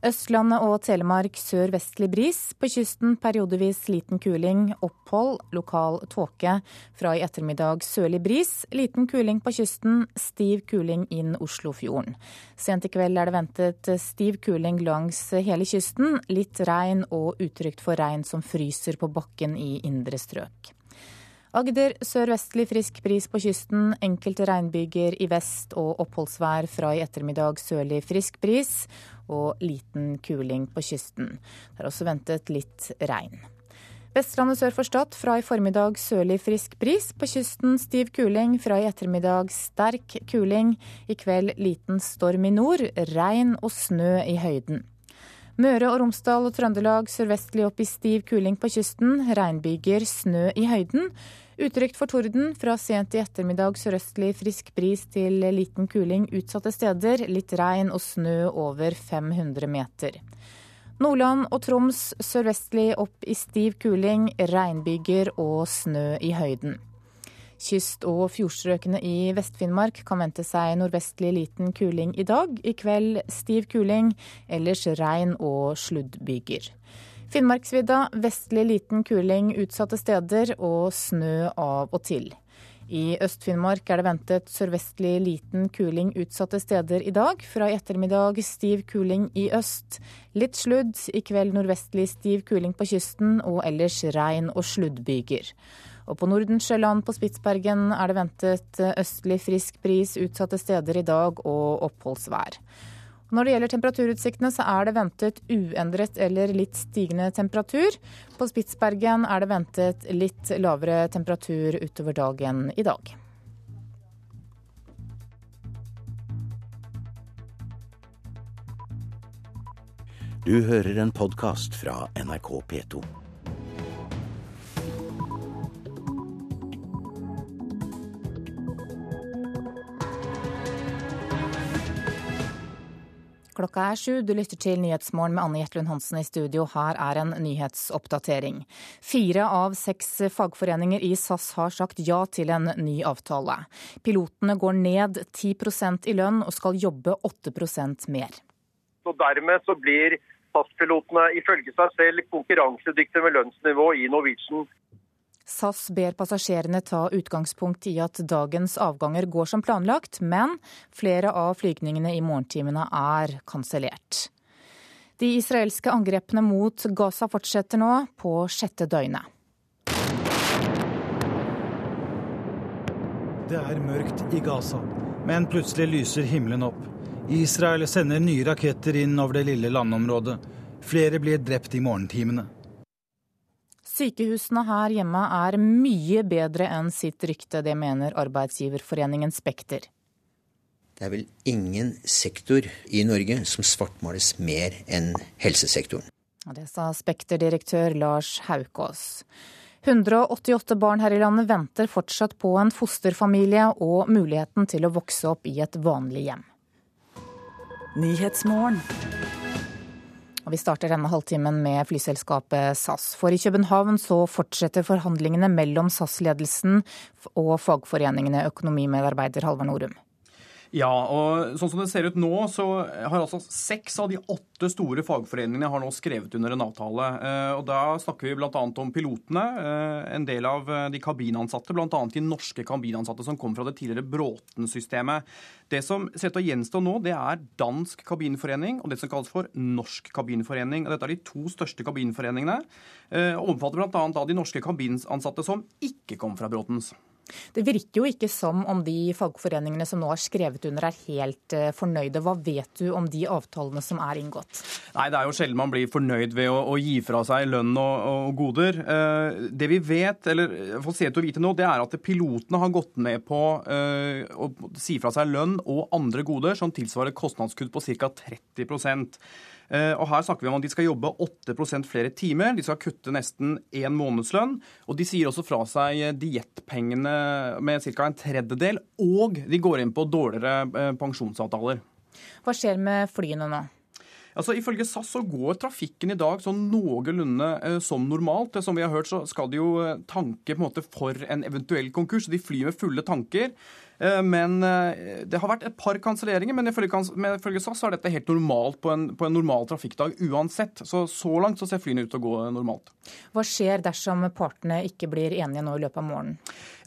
Østlandet og Telemark sør-vestlig bris. På kysten periodevis liten kuling. Opphold, lokal tåke. Fra i ettermiddag sørlig bris. Liten kuling på kysten. Stiv kuling inn Oslofjorden. Sent i kveld er det ventet stiv kuling langs hele kysten. Litt regn og utrygt for regn som fryser på bakken i indre strøk. Agder sørvestlig frisk bris på kysten, enkelte regnbyger i vest og oppholdsvær fra i ettermiddag sørlig frisk bris og liten kuling på kysten. Det er også ventet litt regn. Vestlandet sør for Stad fra i formiddag sørlig frisk bris. På kysten stiv kuling, fra i ettermiddag sterk kuling. I kveld liten storm i nord, regn og snø i høyden. Møre og Romsdal og Trøndelag sørvestlig opp i stiv kuling på kysten. Regnbyger, snø i høyden. Utrygt for torden. Fra sent i ettermiddag sørøstlig frisk bris til liten kuling utsatte steder. Litt regn og snø over 500 meter. Nordland og Troms sørvestlig opp i stiv kuling, regnbyger og snø i høyden. Kyst- og fjordstrøkene i Vest-Finnmark kan vente seg nordvestlig liten kuling i dag. I kveld stiv kuling, ellers regn og sluddbyger. Finnmarksvidda vestlig liten kuling utsatte steder og snø av og til. I Øst-Finnmark er det ventet sørvestlig liten kuling utsatte steder i dag. Fra i ettermiddag stiv kuling i øst. Litt sludd. I kveld nordvestlig stiv kuling på kysten, og ellers regn og sluddbyger. Og på Nordensjøland på Spitsbergen er det ventet østlig frisk bris utsatte steder i dag og oppholdsvær. Når det gjelder temperaturutsiktene, så er det ventet uendret eller litt stigende temperatur. På Spitsbergen er det ventet litt lavere temperatur utover dagen i dag. Du hører en podkast fra NRK P2. Klokka er sju, du lytter til Nyhetsmorgen med Anne Jetlund Hansen i studio. Her er en nyhetsoppdatering. Fire av seks fagforeninger i SAS har sagt ja til en ny avtale. Pilotene går ned 10% i lønn og skal jobbe 8 mer. Så Dermed så blir SAS-pilotene ifølge seg selv konkurransedyktige med lønnsnivå i Norwegian. SAS ber passasjerene ta utgangspunkt i at dagens avganger går som planlagt, men flere av flygningene i morgentimene er kansellert. De israelske angrepene mot Gaza fortsetter nå, på sjette døgnet. Det er mørkt i Gaza, men plutselig lyser himmelen opp. Israel sender nye raketter inn over det lille landområdet. Flere blir drept i morgentimene. Sykehusene her hjemme er mye bedre enn sitt rykte, det mener arbeidsgiverforeningen Spekter. Det er vel ingen sektor i Norge som svartmales mer enn helsesektoren. Det sa Spekter-direktør Lars Haukås. 188 barn her i landet venter fortsatt på en fosterfamilie og muligheten til å vokse opp i et vanlig hjem. Vi starter denne halvtimen med flyselskapet SAS. For i København så fortsetter forhandlingene mellom SAS-ledelsen og fagforeningene økonomimedarbeider Halvard Norum. Ja, og sånn som det ser ut nå, så har altså seks av de åtte store fagforeningene har nå skrevet under en avtale. Eh, og Da snakker vi bl.a. om pilotene, eh, en del av eh, de kabinansatte, bl.a. de norske kabinansatte som kom fra det tidligere Bråten-systemet. Det som ser ut til å gjenstå nå, det er Dansk kabinforening og det som kalles for Norsk kabinforening. Og Dette er de to største kabinforeningene, og omfatter bl.a. de norske kabinansatte som ikke kom fra Bråtens. Det virker jo ikke som om de fagforeningene som nå har skrevet under er helt eh, fornøyde. Hva vet du om de avtalene som er inngått? Nei, Det er jo sjelden man blir fornøyd ved å, å gi fra seg lønn og, og goder. Eh, det vi vet, eller får se til å vite nå, det er at pilotene har gått med på eh, å si fra seg lønn og andre goder som tilsvarer kostnadskutt på ca. 30 Eh, og Her snakker vi om at de skal jobbe 8% flere timer. De skal kutte nesten én månedslønn. Og de sier også fra seg diettpengene med ca. en tredjedel. Og de går inn på dårligere eh, pensjonsavtaler. Hva skjer med flyene nå? Altså, Ifølge SAS så går trafikken i dag sånn noenlunde eh, som normalt. Som vi har hørt, så skal de jo eh, tanke på en måte for en eventuell konkurs. De flyr med fulle tanker. Eh, men eh, det har vært et par kanselleringer, men ifølge SAS er dette helt normalt på en, på en, normal trafikkdag uansett. Så så langt så ser flyene ut til å gå normalt. Hva skjer dersom partene ikke blir enige nå i løpet av morgenen?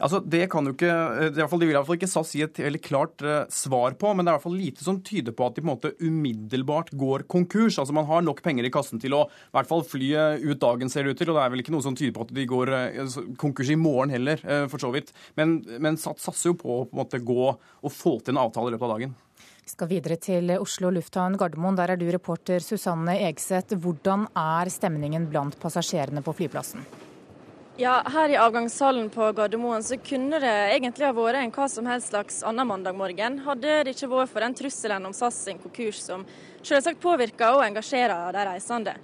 Altså, Det kan jo ikke, i hvert fall, det vil i hvert fall ikke SAS gi et veldig klart svar på, men det er i hvert fall lite som tyder på at de på en måte umiddelbart går konkurs. Altså Man har nok penger i kassen til å i hvert fall fly ut dagen, ser det ut til. Og det er vel ikke noe som tyder på at de går konkurs i morgen heller, for så vidt. Men, men SAS satser jo på, på måte gå og få til en avtale i løpet av dagen. Vi skal videre til Oslo lufthavn Gardermoen. Der er du reporter Susanne Egseth. Hvordan er stemningen blant passasjerene på flyplassen? Ja, Her i avgangshallen på Gardermoen så kunne det egentlig ha vært en hva som helst slags annen mandag morgen. Hadde det ikke vært for den trusselen om SAS sin konkurs som selvsagt påvirker og engasjerer de reisende.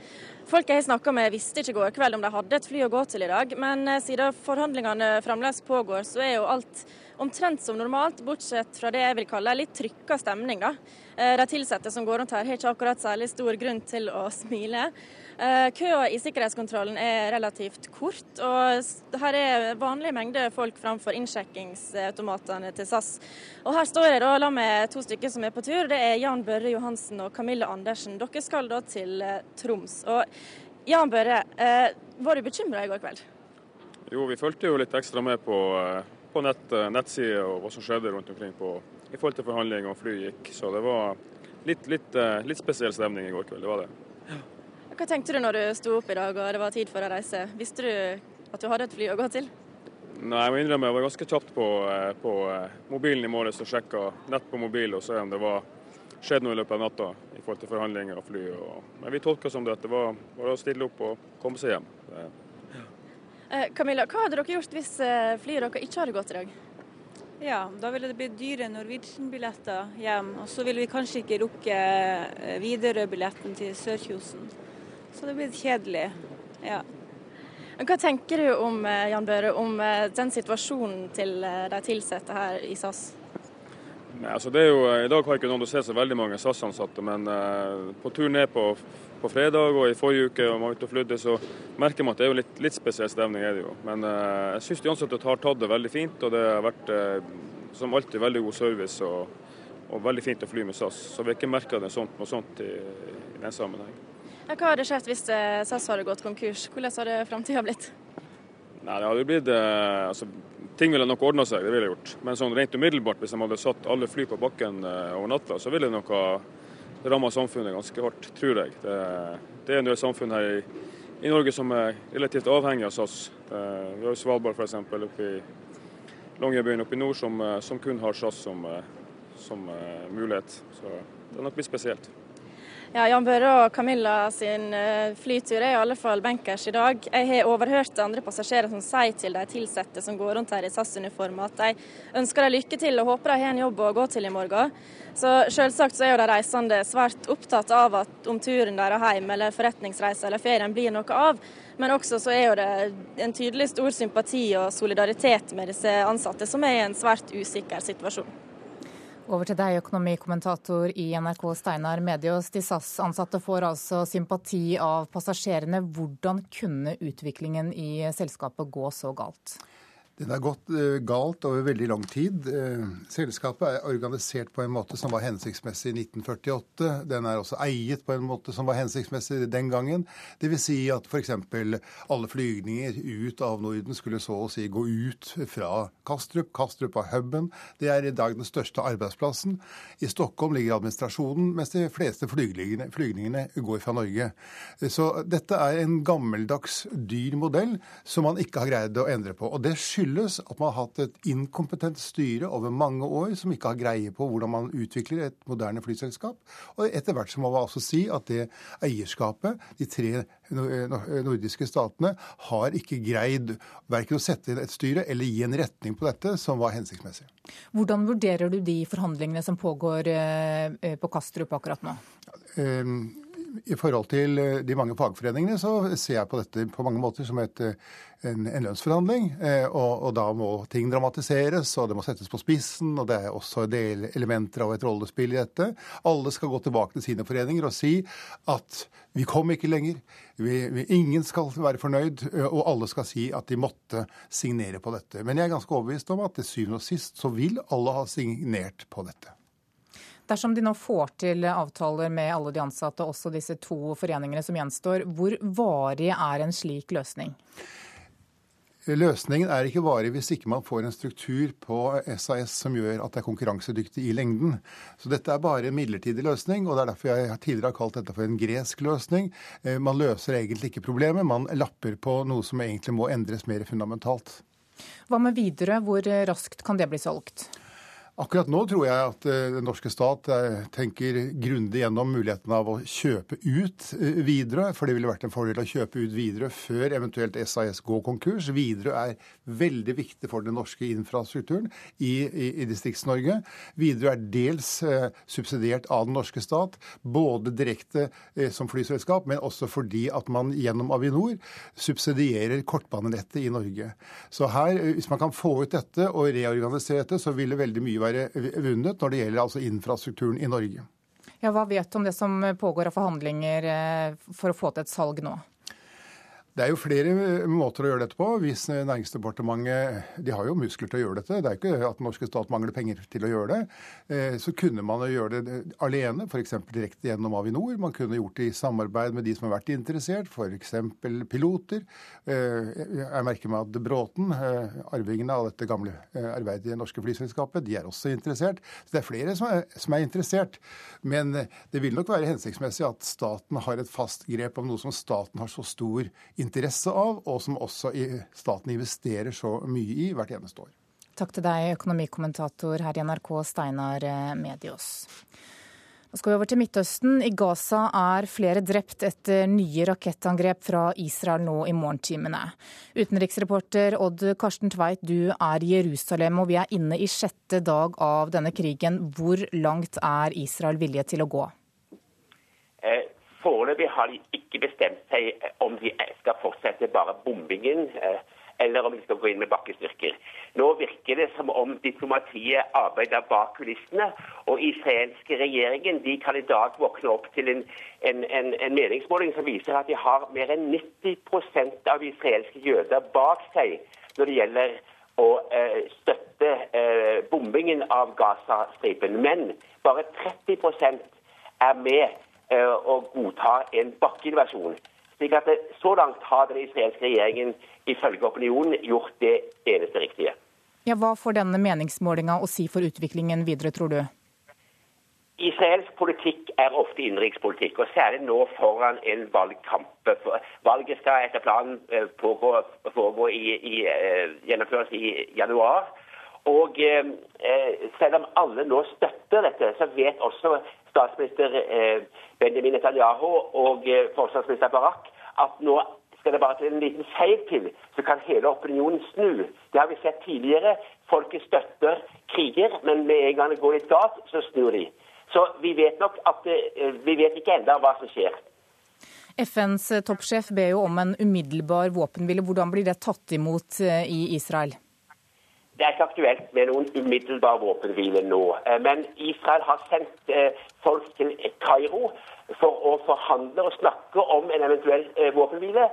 Folk jeg snakka med visste ikke i går kveld om de hadde et fly å gå til i dag, men eh, siden forhandlingene fremdeles pågår, så er jo alt omtrent som normalt, bortsett fra det jeg vil kalle litt trykka stemning. da. Eh, de ansatte som går rundt her, har ikke akkurat særlig stor grunn til å smile. Eh, køa i sikkerhetskontrollen er relativt kort, og her er vanlig mengde folk framfor innsjekkingsautomatene til SAS. Og Her står jeg da la med to stykker som er på tur. Det er Jan Børre Johansen og Camilla Andersen. Dere skal da til eh, Troms. og Jan Børre, eh, var du bekymra i går kveld? Jo, vi fulgte jo litt ekstra med på, på nett, nettsider og hva som skjedde rundt omkring på, i forhold til forhandlinger og fly gikk. Så det var litt, litt, litt spesiell stemning i går kveld. Det var det. Hva tenkte du når du sto opp i dag og det var tid for å reise? Visste du at du hadde et fly å gå til? Nei, jeg må innrømme jeg var ganske kjapt på, på mobilen i morges og sjekka nett på mobil og se om det var skjedd noe i løpet av natta i forhold til forhandlinger og fly. Og, men vi tolka som det at det var bare å stille opp og komme seg hjem. Eh, Camilla, hva hadde dere gjort hvis eh, flyet deres ikke hadde gått i dag? Ja, Da ville det blitt dyre Norwegian-billetter hjem. Og så ville vi kanskje ikke rukke eh, Widerøe-billetten til Sørkjosen. Så det blir kjedelig. Ja. Hva tenker du om Jan Børe, om den situasjonen til de ansatte her i SAS? Nei, altså det er jo, I dag har ikke noen å se så veldig mange SAS-ansatte, men på tur ned på, på, fredag og i forrige uke og man var ute og flydde, så merker man at det er jo litt, litt spesiell stemning. er det jo. Men jeg syns de ansatte har tatt det veldig fint, og det har vært som alltid veldig god service og, og, veldig fint å fly med SAS. Så vi har ikke merka noe sånt, noe sånt i, den sammenheng. Ja, hva hadde skjedd hvis SAS hadde gått konkurs? Hvordan hadde framtida blitt? Nei, det hadde blitt altså, Ting ville nok ordna seg, det ville gjort. Men sånn rent umiddelbart, hvis de hadde satt alle fly på bakken eh, over natta, så ville det nok ha ramma samfunnet ganske hardt, tror jeg. Det, det er en del samfunn her i, i, Norge som er relativt avhengig av SAS. Eh, vi har jo Svalbard f.eks. oppe i Longyearbyen oppe i nord som, eh, som, kun har SAS som, som mulighet. Så det er nok litt spesielt. Ja, Jan Børre og Camilla sin eh, flytur er i alle fall benkers i dag. Jeg har overhørt andre passasjerer som sier til de ansatte som går rundt her i SAS-uniform at de ønsker dem lykke til og håper de har en jobb å gå til i morgen. Så Selvsagt så er jo de reisende svært opptatt av at om turen deres hjem eller forretningsreise eller ferien blir noe av. Men også så er jo det en tydelig stor sympati og solidaritet med disse ansatte, som er i en svært usikker situasjon. Over til deg, økonomikommentator i NRK Steinar Medios. De SAS-ansatte får altså sympati av passasjerene. Hvordan kunne utviklingen i selskapet gå så galt? Den har gått eh, galt over veldig lang tid. Eh, selskapet er organisert på en måte som var hensiktsmessig i 1948. Den er også eiet på en måte som var hensiktsmessig den gangen. Dvs. Si at f.eks. alle flygninger ut av Norden skulle så å si gå ut fra Kastrup. Kastrup var huben. Det er i dag den største arbeidsplassen. I Stockholm ligger administrasjonen, mens de fleste flygningene, flygningene går fra Norge. Så dette er en gammeldags, dyr modell som man ikke har greid å endre på. Og det skyldes skyldes at man har hatt et inkompetent styre over mange år som ikke har greie på hvordan man utvikler et moderne flyselskap. Og etter hvert så må man altså si at det eierskapet, de tre nordiske statene, har ikke greid verken å sette inn et styre eller gi en retning på dette som var hensiktsmessig. Hvordan vurderer du de forhandlingene som pågår eh, på Kastrup akkurat nå? Um, i forhold til eh, de mange fagforeningene så ser jeg på dette på mange måter som et, eh, en, en, lønnsforhandling. Eh, og, og, da må ting dramatiseres, og det må settes på spissen. Og det er også delelementer av et rollespill i dette. Alle skal gå tilbake til sine foreninger og si at vi kom ikke lenger. Vi, vi, ingen skal være fornøyd, og alle skal si at de måtte signere på dette. Men jeg er ganske overbevist om at til syvende og sist så vil alle ha signert på dette. Dersom de nå får til avtaler med alle de ansatte, også disse to foreningene som gjenstår, hvor varig er en slik løsning? Løsningen er ikke varig hvis ikke man får en struktur på SAS som gjør at det er konkurransedyktig i lengden. Så dette er bare en midlertidig løsning, og det er derfor jeg tidligere har kalt dette for en gresk løsning. Eh, man løser egentlig ikke problemet, man lapper på noe som egentlig må endres mer fundamentalt. Hva med videre, hvor raskt kan det bli solgt? Akkurat nå tror jeg at eh, den norske stat eh, tenker grundig gjennom muligheten av å kjøpe ut eh, Widerøe, for det ville vært en fordel å kjøpe ut Widerøe før eventuelt SAS går konkurs. Widerøe er veldig viktig for den norske infrastrukturen i, i, i Distrikts-Norge. Widerøe er dels subsidiert av den norske stat, både direkte som flyselskap, men også fordi at man gjennom Avinor subsidierer kortbanenettet i Norge. Så her, hvis man kan få ut dette og reorganisere dette, så vil det veldig mye være være vunnet når det gjelder altså infrastrukturen i Norge. Ja, Hva vet du om det som pågår av forhandlinger eh, for å få til et salg nå? Det er jo flere måter å gjøre dette på. Hvis Næringsdepartementet De har jo muskler til å gjøre dette. Det er ikke at den norske stat mangler penger til å gjøre det. Eh, så kunne man jo gjøre det alene, f.eks. direkte gjennom Avinor. Man kunne gjort det i samarbeid med de som har vært interessert, f.eks. piloter. Eh, jeg merker meg at Bråten, eh, arvingene av dette gamle arbeidet i det norske flyselskapet, de er også interessert. Så det er flere som er, som er interessert. Men det vil nok være hensiktsmessig at staten har et fast grep om noe som staten har så stor interesse interesse av, og som også staten investerer så mye i hvert eneste år. Takk til deg, økonomikommentator her i NRK, Steinar Mediås. Medios. Nå skal vi over til Midtøsten. I Gaza er flere drept etter nye rakettangrep fra Israel nå i morgentimene. Utenriksreporter Odd Karsten Tveit, du er i Jerusalem, og vi er inne i sjette dag av denne krigen. Hvor langt er Israel vilje til å gå? Foreløpig har de ikke bestemt seg eh, om de skal fortsette bare bombingen, eh, eller om de skal gå inn med bakkestyrker. Nå virker det som om diplomatiet arbeider bak kulissene. Og israelske regjeringen de kan i dag våkne opp til en, en, en, en meningsmåling som viser at de har mer enn 90% av israelske jøder bak seg når det gjelder å eh, støtte eh, bombingen av Gaza-stripen. Men bare 30 er med å godta en bakkeinvasjon. Slik at Så langt har den israelske regjeringen ifølge opinionen gjort det eneste riktige. Ja, Hva får denne meningsmålinga å si for utviklingen videre, tror du? Israelsk politikk er ofte innenrikspolitikk, og særlig nå foran en valgkamp. Valget skal etter planen eh, pågå, pågå i, i, eh, gjennomføres i januar. Og eh, selv om alle nå støtter dette, så vet også statsminister eh, Benjamin Netanyahu og eh, forsvarsminister Barak at nå skal det bare til en liten feil til, så kan hele opinionen snu. Det har vi sett tidligere. Folket støtter kriger, men med en gang det går litt galt, så snur de. Så vi vet nok at eh, vi vet ikke ennå hva som skjer. FNs toppsjef ber jo om en umiddelbar våpenhvile. Hvordan blir det tatt imot i Israel? Det er ikke aktuelt med noen umiddelbar våpenhvile nå. Eh, men Israel har sendt eh, folk til Kairo for å forhandle og snakke om en eventuell eh, våpenhvile.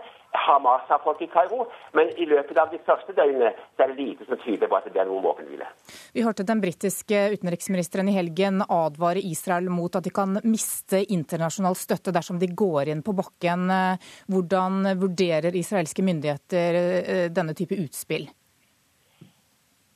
Hamas har folk i Kairo, men i løpet av de første døgnene er det lite som tyder på at det blir noen våpenhvile. Vi hørte den britiske utenriksministeren i helgen advare Israel mot at de kan miste internasjonal støtte dersom de går inn på bakken. Hvordan vurderer israelske myndigheter denne type utspill?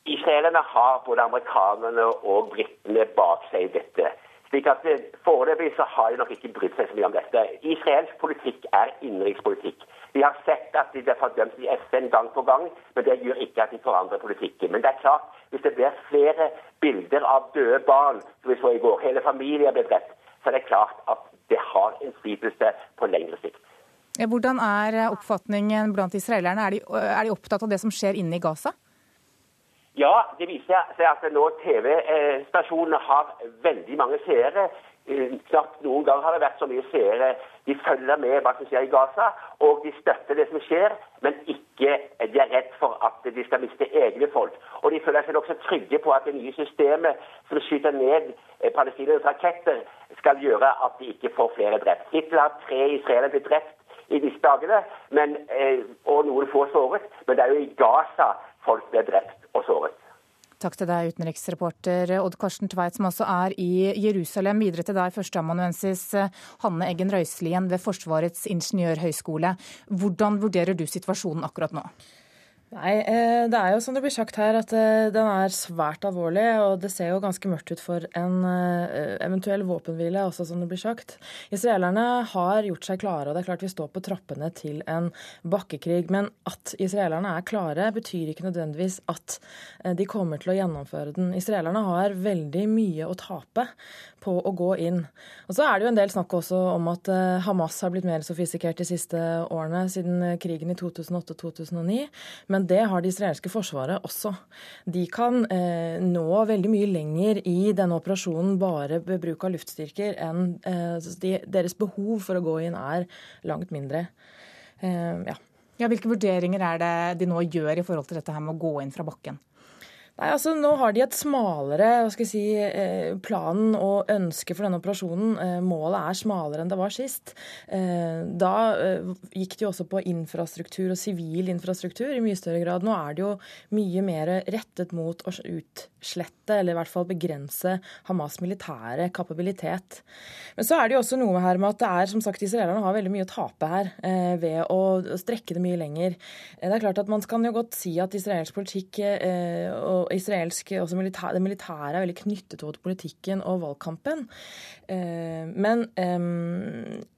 Israelerne har både amerikanerne og britene bak seg i dette. Slik at eh, Foreløpig så har de nok ikke brydd seg så mye om dette. Israelsk politikk er innenrikspolitikk. Vi har sett at de blir fordømt i FN gang på gang, men det gjør ikke at de forandrer politikken. Men det er klart, hvis det blir flere bilder av døde barn, som vi så i går, hele familier ble drept, så er det klart at det har innflytelse på lengre sikt. Hvordan er oppfatningen blant israelerne? Er de, er de opptatt av det som skjer inne i Gaza? Ja, det viser seg at nå TV-stasjonene har veldig mange seere. Eh, knapt noen gang har det vært så mye seere. De følger med hva som skjer i Gaza, og de støtter det som skjer, men ikke de er redd for at de skal miste egne folk. Og de føler seg nokså trygge på at det nye systemet som skyter ned eh, palestinernes raketter, skal gjøre at de ikke får flere drept. Hittil har tre israelere blitt drept i disse dagene, men, eh, og noen få såret. Men det er jo i Gaza folk ble drept og såret. Takk til deg, utenriksreporter Odd Karsten Tveit, som også er i Jerusalem. Videre til deg, førsteamanuensis Hanne Eggen Røiselien ved Forsvarets ingeniørhøgskole. Hvordan vurderer du situasjonen akkurat nå? Nei, eh, det er jo som det blir sagt her, at eh, den er svært alvorlig. Og det ser jo ganske mørkt ut for en eh, eventuell våpenhvile, også som det blir sagt. Israelerne har gjort seg klare, og det er klart vi står på trappene til en bakkekrig. Men at israelerne er klare, betyr ikke nødvendigvis at de kommer til å gjennomføre den. Israelerne har veldig mye å tape på å gå inn. Og så er det jo en del snakk også om at Hamas har blitt mer sofistikert de siste årene, siden krigen i 2008-2009. Men men det har det israelske forsvaret også. De kan eh, nå veldig mye lenger i denne operasjonen bare ved bruk av luftstyrker enn eh, de, deres behov for å gå inn er langt mindre. Eh, ja. ja. Hvilke vurderinger er det de nå gjør i forhold til dette her med å gå inn fra bakken? Nei, altså Nå har de et smalere hva skal jeg si, eh, planen og ønske for denne operasjonen. Eh, målet er smalere enn det var sist. Eh, da gikk det jo også på infrastruktur og sivil infrastruktur i mye større grad. Nå er det jo mye mer rettet mot å utslette, eller i hvert fall begrense, Hamas' militære kapabilitet. Men så er det jo også noe her med at det er, som sagt, israelerne har veldig mye å tape her ved å strekke det mye lenger. Det er klart at Man kan jo godt si at israelsk politikk og israelsk også militær, Det militære er veldig knyttet til politikken og valgkampen. Eh, men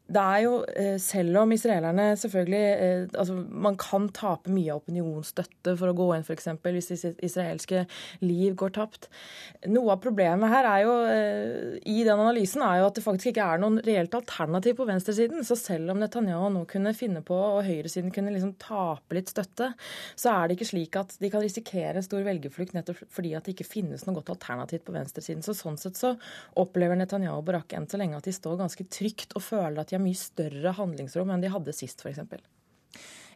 det er jo, eh, selv om israelerne selvfølgelig eh, altså Man kan tape mye av opinionsstøtte for å gå inn, f.eks. hvis israelske liv går tapt. Noe av problemet her er jo, eh, i den analysen er jo at det faktisk ikke er noen reelt alternativ på venstresiden. Så selv om Netanyahu nå kunne finne på, og høyresiden kunne liksom tape litt støtte, så er det ikke slik at de kan risikere stor velgerflukt nettopp fordi at det ikke finnes noe godt alternativ på venstresiden. Så sånn sett så opplever Netanyahu og Barak enn så lenge at de står ganske trygt og føler at de har mye større handlingsrom enn de hadde sist, f.eks.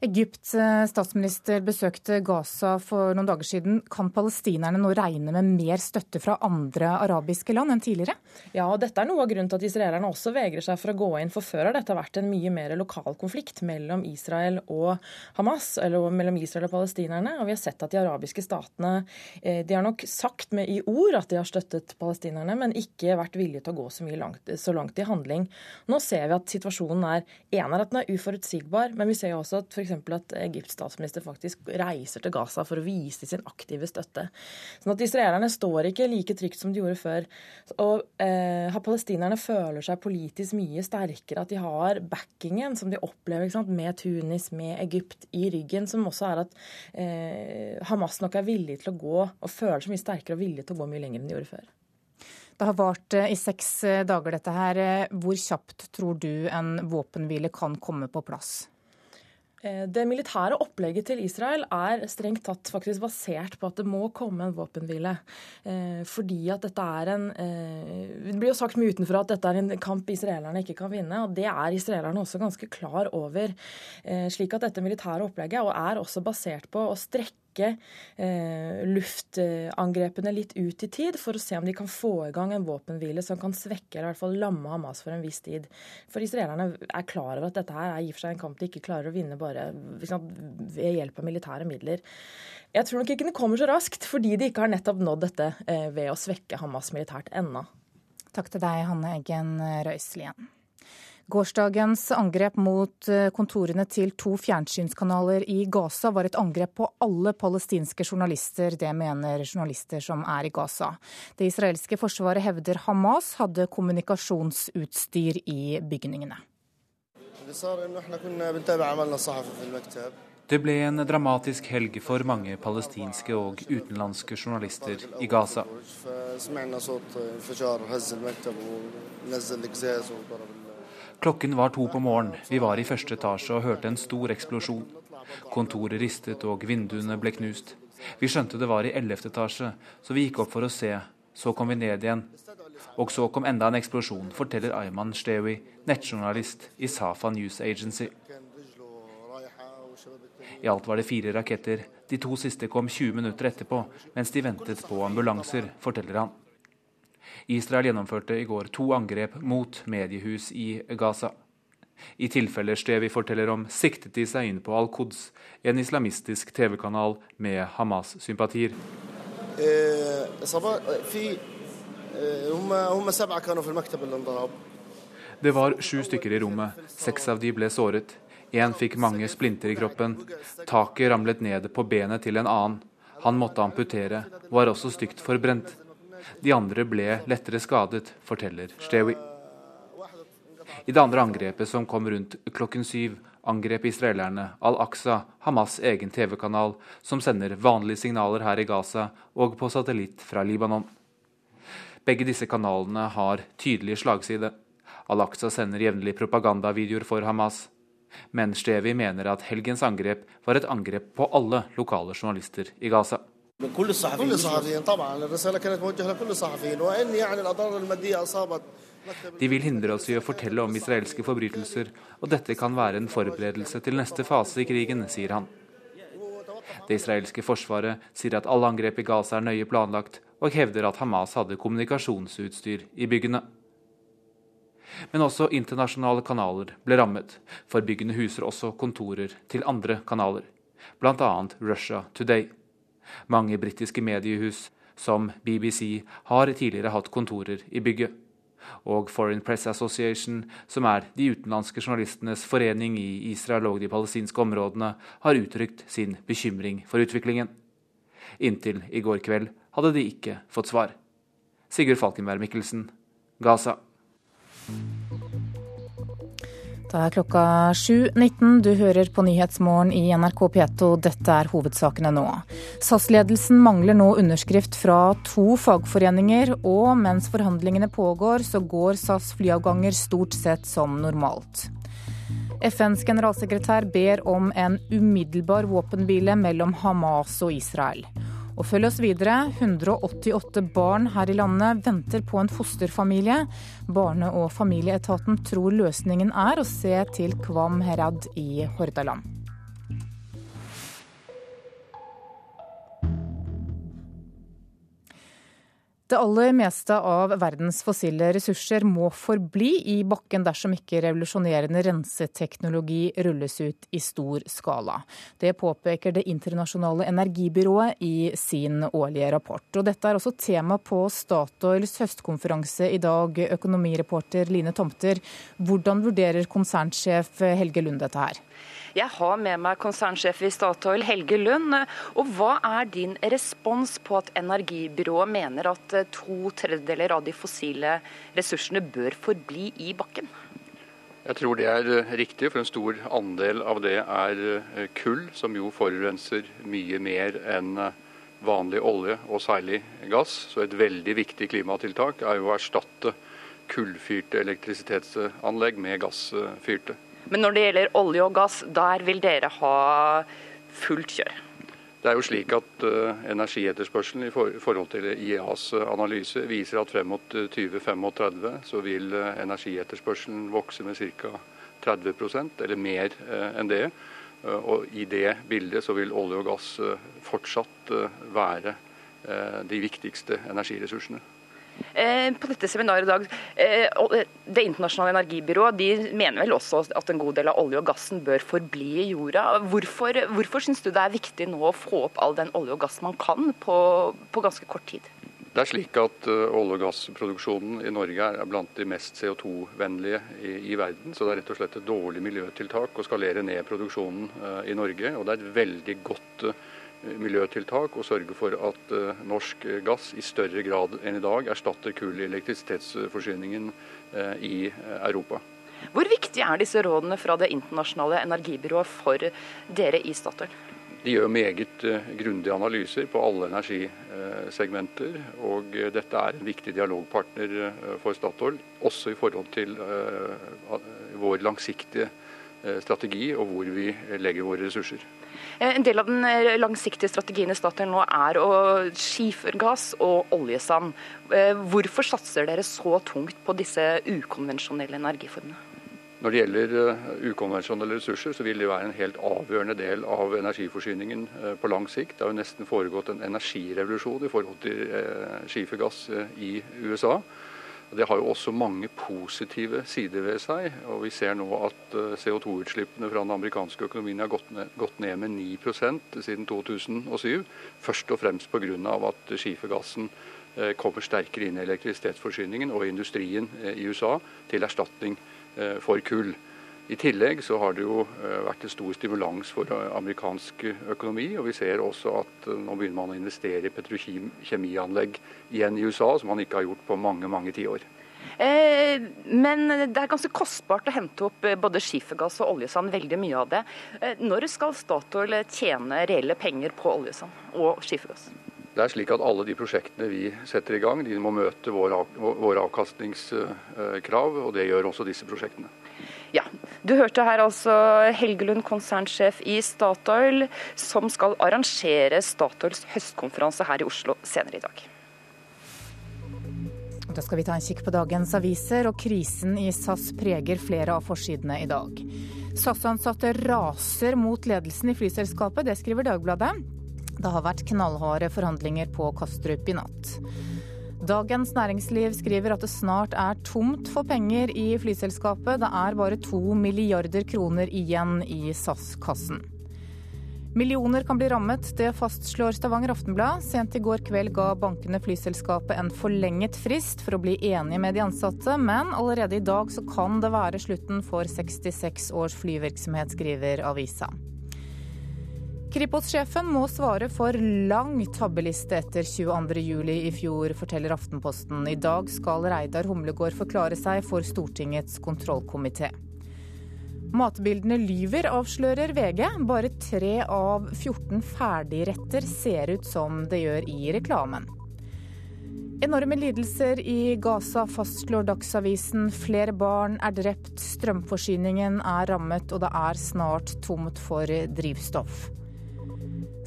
Egypts eh, statsminister besøkte Gaza for noen dager siden. Kan palestinerne nå regne med mer støtte fra andre arabiske land enn tidligere? Ja, og dette er noe av grunnen til at israelerne også vegrer seg for å gå inn. For før har dette vært en mye mer lokal konflikt mellom Israel og Hamas, eller mellom Israel og palestinerne. Og vi har sett at de arabiske statene eh, de har nok sagt med i ord at de har støttet palestinerne, men ikke vært villige til å gå så, langt, så langt i handling. Nå ser vi at situasjonen er en er at den er uforutsigbar, men vi ser jo også at for f.eks. at Egypts statsminister faktisk reiser til Gaza for å vise sin aktive støtte. Sånn at israelerne står ikke like trygt som de gjorde før. Og eh, palestinerne føler seg politisk mye sterkere, at de har backingen som de opplever med Tunis, med Egypt i ryggen, som også er at eh, Hamas nok er villig til å gå, og føler seg mye sterkere og villig til å gå mye lenger enn de gjorde før. Det har vart eh, i seks eh, dager, dette her. Hvor kjapt tror du en våpenhvile kan komme på plass? Eh, det militære opplegget til Israel er strengt tatt faktisk basert på at det må komme en våpenhvile. Eh, fordi at dette er en eh, Det blir jo sagt mye utenfra at dette er en kamp israelerne ikke kan vinne. og Det er israelerne også ganske klar over. Slik at dette militære opplegget er også basert på å strekke trekke eh, luftangrepene litt ut i tid for å se om de kan få i gang en våpenhvile som kan svekke eller i hvert fall lamme Hamas for en viss tid. For israelerne er klar over at dette her er i og for seg en kamp de ikke klarer å vinne bare liksom, ved hjelp av militære midler. Jeg tror nok ikke det kommer så raskt, fordi de ikke har nettopp nådd dette eh, ved å svekke Hamas militært ennå. Takk til deg, Hanne Eggen Røiselien. Gårsdagens angrep mot eh, kontorene til to fjernsynskanaler i Gaza var et angrep på alle palestinske journalister. Det mener journalister som er i Gaza. Det israelske forsvaret hevder Hamas hadde kommunikasjonsutstyr i bygningene. Det ble en dramatisk helg for mange palestinske og utenlandske journalister i Gaza. Klokken var to på morgenen. Vi var i første etasje og hørte en stor eksplosjon. Kontoret ristet og vinduene ble knust. Vi skjønte det var i ellevte etasje, så vi gikk opp for å se. Så kom vi ned igjen. Og så kom enda en eksplosjon, forteller Ayman Shtewi, nettjournalist i Safa News Agency. I alt var det fire raketter. De to siste kom 20 minutter etterpå, mens de ventet på ambulanser, forteller han. Israel gjennomførte i går to angrep mot mediehus i Gaza. I tilfeller Stevi forteller om, siktet de seg inn på Al-Quds, en islamistisk TV-kanal med Hamas-sympatier. Det var sju stykker i rommet. Seks av de ble såret. Én fikk mange splinter i kroppen. Taket ramlet ned på benet til en annen. Han måtte amputere, var også stygt forbrent. De andre ble lettere skadet, forteller Stewi. I det andre angrepet, som kom rundt klokken syv, angrep israelerne Al-Aqsa, Hamas' egen TV-kanal, som sender vanlige signaler her i Gaza og på satellitt fra Libanon. Begge disse kanalene har tydelig slagside. Al-Aqsa sender jevnlig propagandavideoer for Hamas. Men Stevi mener at helgens angrep var et angrep på alle lokale journalister i Gaza. كل الصحفيين كل الصحفيين طبعا الرساله كانت موجهه لكل الصحفيين وان يعني الاضرار الماديه اصابت De vil hindre oss i å fortelle om israelske forbrytelser, og dette kan være en forberedelse til neste fase i krigen, sier han. Det israelske forsvaret sier at alle angrep i Gaza er nøye planlagt, og hevder at Hamas hadde kommunikasjonsutstyr i byggene. Men også internasjonale kanaler ble rammet, for byggene huser også kontorer til andre kanaler, bl.a. Russia Today. Mange britiske mediehus, som BBC, har tidligere hatt kontorer i bygget. Og Foreign Press Association, som er de utenlandske journalistenes forening i Israel og de palestinske områdene, har uttrykt sin bekymring for utviklingen. Inntil i går kveld hadde de ikke fått svar. Sigurd Falkenberg Mikkelsen, Gaza. Det er klokka 7.19. Du hører på Nyhetsmorgen i NRK P2. Dette er hovedsakene nå. SAS-ledelsen mangler nå underskrift fra to fagforeninger, og mens forhandlingene pågår, så går SAS flyavganger stort sett som normalt. FNs generalsekretær ber om en umiddelbar våpenhvile mellom Hamas og Israel. Og følg oss videre. 188 barn her i landet venter på en fosterfamilie. Barne- og familieetaten tror løsningen er å se til Kvam Herad i Hordaland. Det aller meste av verdens fossile ressurser må forbli i bakken dersom ikke revolusjonerende renseteknologi rulles ut i stor skala. Det påpeker Det internasjonale energibyrået i sin årlige rapport. Og dette er også tema på Statoils høstkonferanse i dag, økonomireporter Line Tomter. Hvordan vurderer konsernsjef Helge Lund dette her? Jeg har med meg konsernsjef i Statoil, Helge Lund. Og hva er din respons på at energibyrået mener at to tredjedeler av de fossile ressursene bør forbli i bakken? Jeg tror det er eh, riktig, for en stor andel av det er eh, kull, som jo forurenser mye mer enn vanlig olje og særlig gass. Så et veldig viktig klimatiltak er jo å erstatte kullfyrte elektrisitetsanlegg med gassfyrte. Men når det gjelder olje og gass, der vil dere ha fullt kjør? Det er jo slik at uh, Energietterspørselen i for forhold til IEAs uh, analyse viser at frem mot 2035 uh, så vil energietterspørselen vokse med ca. 30% eller mer enn det. og I det bildet så vil olje og gass fortsatt være de viktigste energiressursene. Eh, på dette seminaret i dag, eh, Det internasjonale energibyrået de mener vel også at en god del av olje og gassen bør forbli i jorda. Hvorfor, hvorfor syns du det er viktig nå å få opp all den olje og gass man kan på, på ganske kort tid? Det er slik at olje- og gassproduksjonen i Norge er blant de mest CO2-vennlige i, i, verden. Så det er rett og slett et dårlig miljøtiltak å skalere ned produksjonen i Norge. Og det er et veldig godt uh, miljøtiltak og sørge for at eh, norsk gass i større grad enn i dag erstatter kull i elektrisitetsforsyningen eh, i eh, Europa. Hvor viktig er disse rådene fra Det internasjonale energibyrået for dere i Statoil? De gjør meget grundige analyser på alle energisegmenter. Og dette er en viktig dialogpartner for Statoil, også i forhold til vår langsiktige strategi og hvor vi legger våre ressurser. Eh, en del av den eh, langsiktige strategien i Statoil nå er å skifergass og oljesand. Eh, hvorfor satser dere så tungt på disse ukonvensjonelle energiformene? Når det gjelder ukonvensjonelle ressurser, så vil det være en helt avgjørende del av energiforsyningen på lang sikt. Det har jo nesten foregått en energirevolusjon i forhold til skifergass i USA. Det har jo også mange positive sider ved seg. og Vi ser nå at eh, CO2-utslippene fra den amerikanske økonomien har gått ned, gått ned med 9% siden 2007. Først og fremst pga. at skifergassen eh, kommer sterkere inn i elektrisitetsforsyningen og industrien eh, i USA til erstatning for kull. I tillegg så har det jo vært en stor stimulans for amerikansk økonomi. Og vi ser også at nå begynner man å investere i petrokjemianlegg igjen i USA, som man ikke har gjort på mange, mange tiår. Eh, men det er ganske kostbart å hente opp eh, både skifergass og oljesand, veldig mye av det. Eh, når skal Statoil tjene reelle penger på oljesand og skifergass? Det er slik at Alle de prosjektene vi setter i gang, de må møte våre, våre avkastningskrav. og Det gjør også disse prosjektene. Ja, Du hørte her altså Helgelund, konsernsjef i Statoil, som skal arrangere Statoils høstkonferanse her i Oslo senere i dag. Da skal vi ta en kikk på dagens aviser, og krisen i SAS preger flere av forsidene i dag. SAS-ansatte raser mot ledelsen i flyselskapet, det skriver Dagbladet. Det har vært knallharde forhandlinger på Kastrup i natt. Dagens Næringsliv skriver at det snart er tomt for penger i flyselskapet. Det er bare to milliarder kroner igjen i SAS-kassen. Millioner kan bli rammet, det fastslår Stavanger Aftenblad. Sent i går kveld ga bankene flyselskapet en forlenget frist for å bli enige med de ansatte, men allerede i dag så kan det være slutten for 66 års flyvirksomhet, skriver avisa. Kripos-sjefen må svare for lang tabbeliste etter 22.07 i fjor, forteller Aftenposten. I dag skal Reidar Humlegård forklare seg for Stortingets kontrollkomité. Matbildene lyver, avslører VG. Bare tre av 14 ferdigretter ser ut som det gjør i reklamen. Enorme lidelser i Gaza, fastslår Dagsavisen. Flere barn er drept, strømforsyningen er rammet, og det er snart tomt for drivstoff.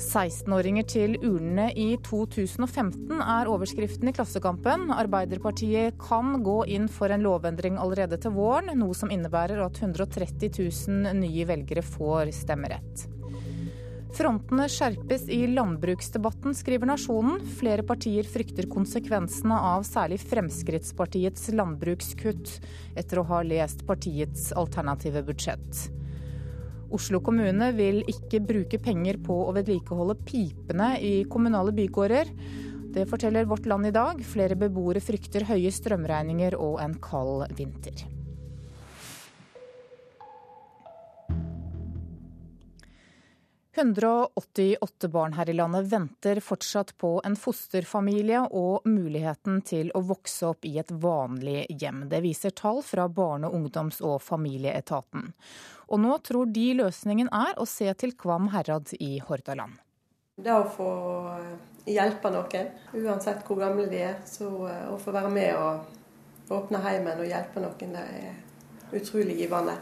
16-åringer til urnene i 2015 er overskriften i Klassekampen. Arbeiderpartiet kan gå inn for en lovendring allerede til våren, noe som innebærer at 130 000 nye velgere får stemmerett. Frontene skjerpes i landbruksdebatten, skriver Nasjonen. Flere partier frykter konsekvensene av særlig Fremskrittspartiets landbrukskutt, etter å ha lest partiets alternative budsjett. Oslo kommune vil ikke bruke penger på å vedlikeholde pipene i kommunale bygårder. Det forteller Vårt Land i dag. Flere beboere frykter høye strømregninger og en kald vinter. «188 barn her i landet venter fortsatt på en fosterfamilie og muligheten til å vokse opp i et vanlig hjem. Det viser tall fra Barne-, ungdoms- og familieetaten. Og nå tror de løsningen er å se til Kvam herad i Hordaland. Det å få hjelpe noen, uansett hvor gamle de er, så eh, å få være med og åpne heimen og hjelpe noen, det er utrolig givende.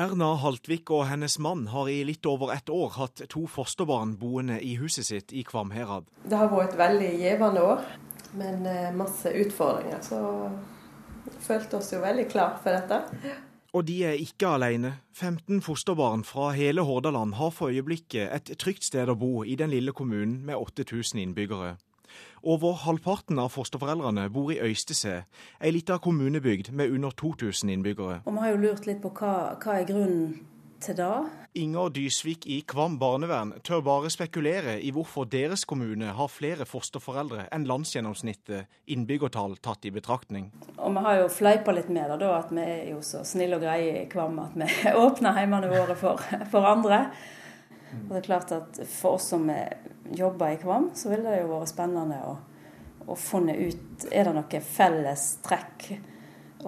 Erna Haltvik og hennes mann har i litt over ett år hatt to fosterbarn boende i huset sitt i Kvamherad. Det har vært et veldig givende år, men eh, masse utfordringer. Så følte oss jo veldig klar for dette. Og de er ikke alene. 15 fosterbarn fra hele Hordaland har for øyeblikket et trygt sted å bo i den lille kommunen med 8000 innbyggere. Over halvparten av fosterforeldrene bor i Øystese, ei lita kommunebygd med under 2000 innbyggere. Og Vi har jo lurt litt på hva, hva er grunnen til det. Inger Dysvik i Kvam barnevern tør bare spekulere i hvorfor deres kommune har flere fosterforeldre enn landsgjennomsnittet, innbyggertall tatt i betraktning. Og vi har jo fleipa litt med det, da, at vi er jo så snille og greie i Kvam at vi åpner heimene våre for, for andre. Og det er klart at For oss som jobber i Kvam, så ville det jo vært spennende å, å funne ut er det noe felles trekk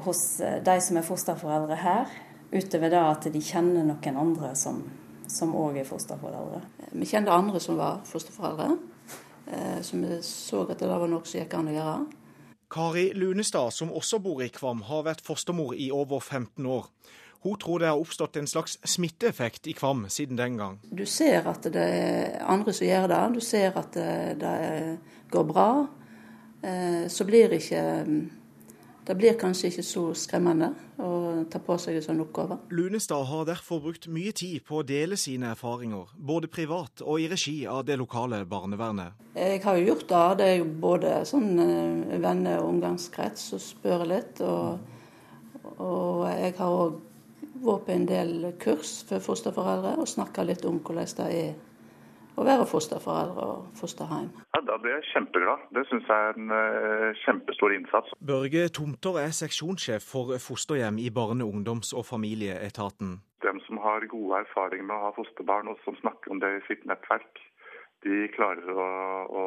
hos de som er fosterforeldre her, Utover det at de kjenner noen andre som òg er fosterforeldre. Vi kjente andre som var fosterforeldre, eh, så vi så at det var noe som gikk an å gjøre. Kari Lunestad, som også bor i Kvam, har vært fostermor i over 15 år. Hun tror det har oppstått en slags smitteeffekt i Kvam siden den gang. Du ser at det er andre som gjør det, du ser at det, det går bra. Eh, så blir ikke det blir kanskje ikke så skremmende å ta på seg en sånn oppgave. Lunestad har derfor brukt mye tid på å dele sine erfaringer, både privat og i regi av det lokale barnevernet. Jeg har jo gjort det. Det er jo både sånn eh, venner- og omgangskrets som spør litt. Og, og jeg har òg vært på en del kurs for fosterforeldre og snakka litt om hvordan det er å være fosterforeldre og fosterhjem. Ja, Da blir jeg kjempeglad. Det syns jeg er en uh, kjempestor innsats. Børge Tomter er seksjonssjef for fosterhjem i Barne-, ungdoms- og familieetaten. Dem som har gode erfaringer med å ha fosterbarn, og som snakker om det i sitt nettverk, de klarer å, å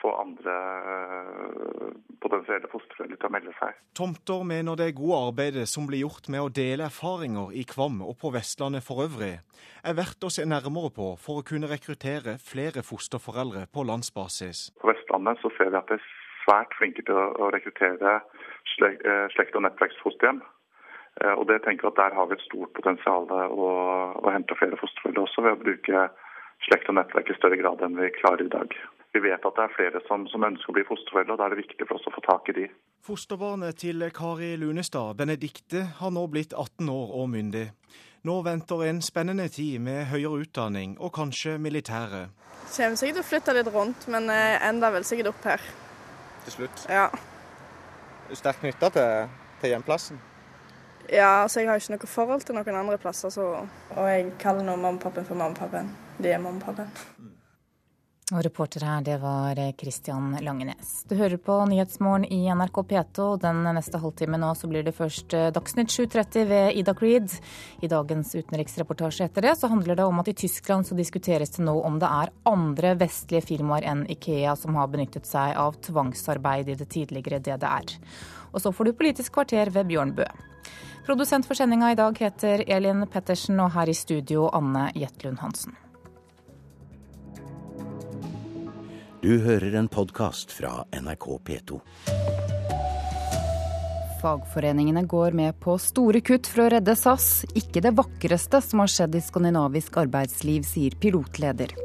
få andre uh, potensielle fosterforeldre til å melde seg. Tomter mener det gode arbeidet som blir gjort med å dele erfaringer i Kvam og på Vestlandet for øvrig, er verdt å se nærmere på for å kunne rekruttere flere fosterforeldre på landsbasis. På Vestlandet så ser vi at de er svært flinke til å rekruttere eh, slekt- og nettverksfosterhjem. Eh, og det tenker jeg at Der har vi et stort potensial å, å hente flere fosterforeldre også, ved å bruke slekt og nettverk i større grad enn vi klarer i dag. Vi vet at det er flere som, som ønsker å bli fosterforeldre, og da er det viktig for oss å få tak i de. Fosterbarnet til Kari Lunestad, Benedikte, har nå blitt 18 år og myndig. Nå venter en spennende tid med høyere utdanning og kanskje militæret. Kommer sikkert til å flytte litt rundt, men jeg ender vel sikkert opp her. Til slutt? Ja. Er du sterkt knytta til, til hjemplassen? Ja, altså jeg har ikke noe forhold til noen andre plasser, så Og jeg kaller nå mammapappen for mammapappen. De er mammapappen. Og reporter her, det var Kristian Langenes. Du hører på Nyhetsmorgen i NRK P2. Den neste halvtime nå så blir det først eh, Dagsnytt 7.30 ved Ida Creed. I dagens utenriksreportasje etter det så handler det om at i Tyskland så diskuteres det nå om det er andre vestlige firmaer enn Ikea som har benyttet seg av tvangsarbeid i det tidligere DDR. Og så får du Politisk kvarter ved Bjørn Bø. Produsent for sendinga i dag heter Elin Pettersen, og her i studio Anne Jetlund Hansen. Du hører en podkast fra NRK P2. Fagforeningene går med på store kutt for å redde SAS. Ikke det vakreste som har skjedd i skandinavisk arbeidsliv, sier pilotleder.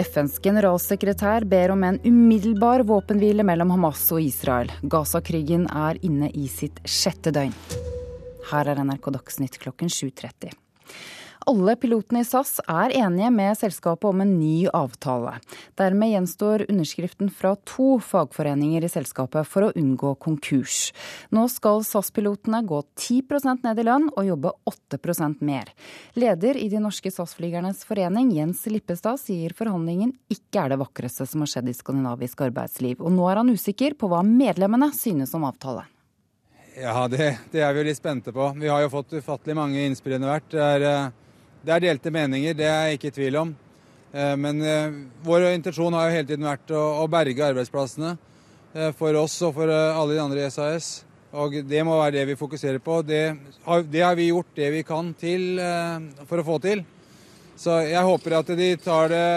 FNs generalsekretær ber om en umiddelbar våpenhvile mellom Hamas og Israel. Gaza-krigen er inne i sitt sjette døgn. Her er NRK Dagsnytt klokken 7.30. Alle pilotene i SAS er enige med selskapet om en ny avtale. Dermed gjenstår underskriften fra to fagforeninger i selskapet for å unngå konkurs. Nå skal SAS-pilotene gå 10 ned i lønn og jobbe 8% mer. Leder i de norske SAS-flygernes forening, Jens Lippestad, sier forhandlingen ikke er det vakreste som har skjedd i skandinavisk arbeidsliv. Og nå er han usikker på hva medlemmene synes om avtale. Ja, det, det, er vi jo litt spente på. Vi har jo fått ufattelig mange innspill under hvert. Det er, det er delte meninger, det er jeg ikke i tvil om. Men vår intensjon har jo hele tiden vært å, å berge arbeidsplassene for oss og for alle de andre i SAS. Og det må være det vi fokuserer på. Det har, det har vi gjort det vi kan til for å få til. Så jeg håper at de tar det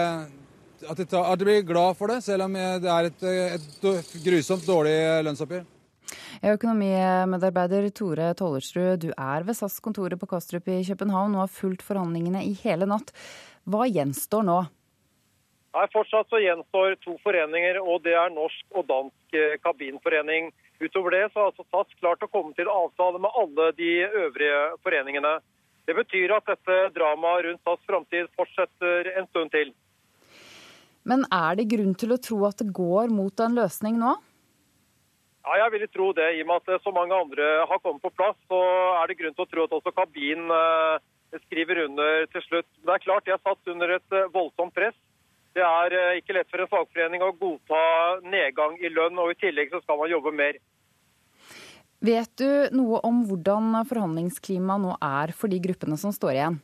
at de, tar, at de blir glad for det, selv om det er et, et grusomt dårlig lønnsoppgjør. Økonomimedarbeider Tore Tollersrud, du er ved SAS-kontoret på Kastrup i København og har fulgt forhandlingene i hele natt. Hva gjenstår nå? Nei, Fortsatt så gjenstår to foreninger, og det er norsk og dansk kabinforening. Utover det så har altså SAS klart å komme til avtale med alle de øvrige foreningene. Det betyr at dette dramaet rundt SAS framtid fortsetter en stund til. Men er det grunn til å tro at det går mot en løsning nå? Ja, jeg vil tro det. I og med at så mange andre har kommet på plass, så er det grunn til å tro at også kabinen skriver under til slutt. Det er klart de er satt under et voldsomt press. Det er ikke lett for en fagforening å godta nedgang i lønn, og i tillegg så skal man jobbe mer. Vet du noe om hvordan forhandlingsklimaet nå er for de gruppene som står igjen?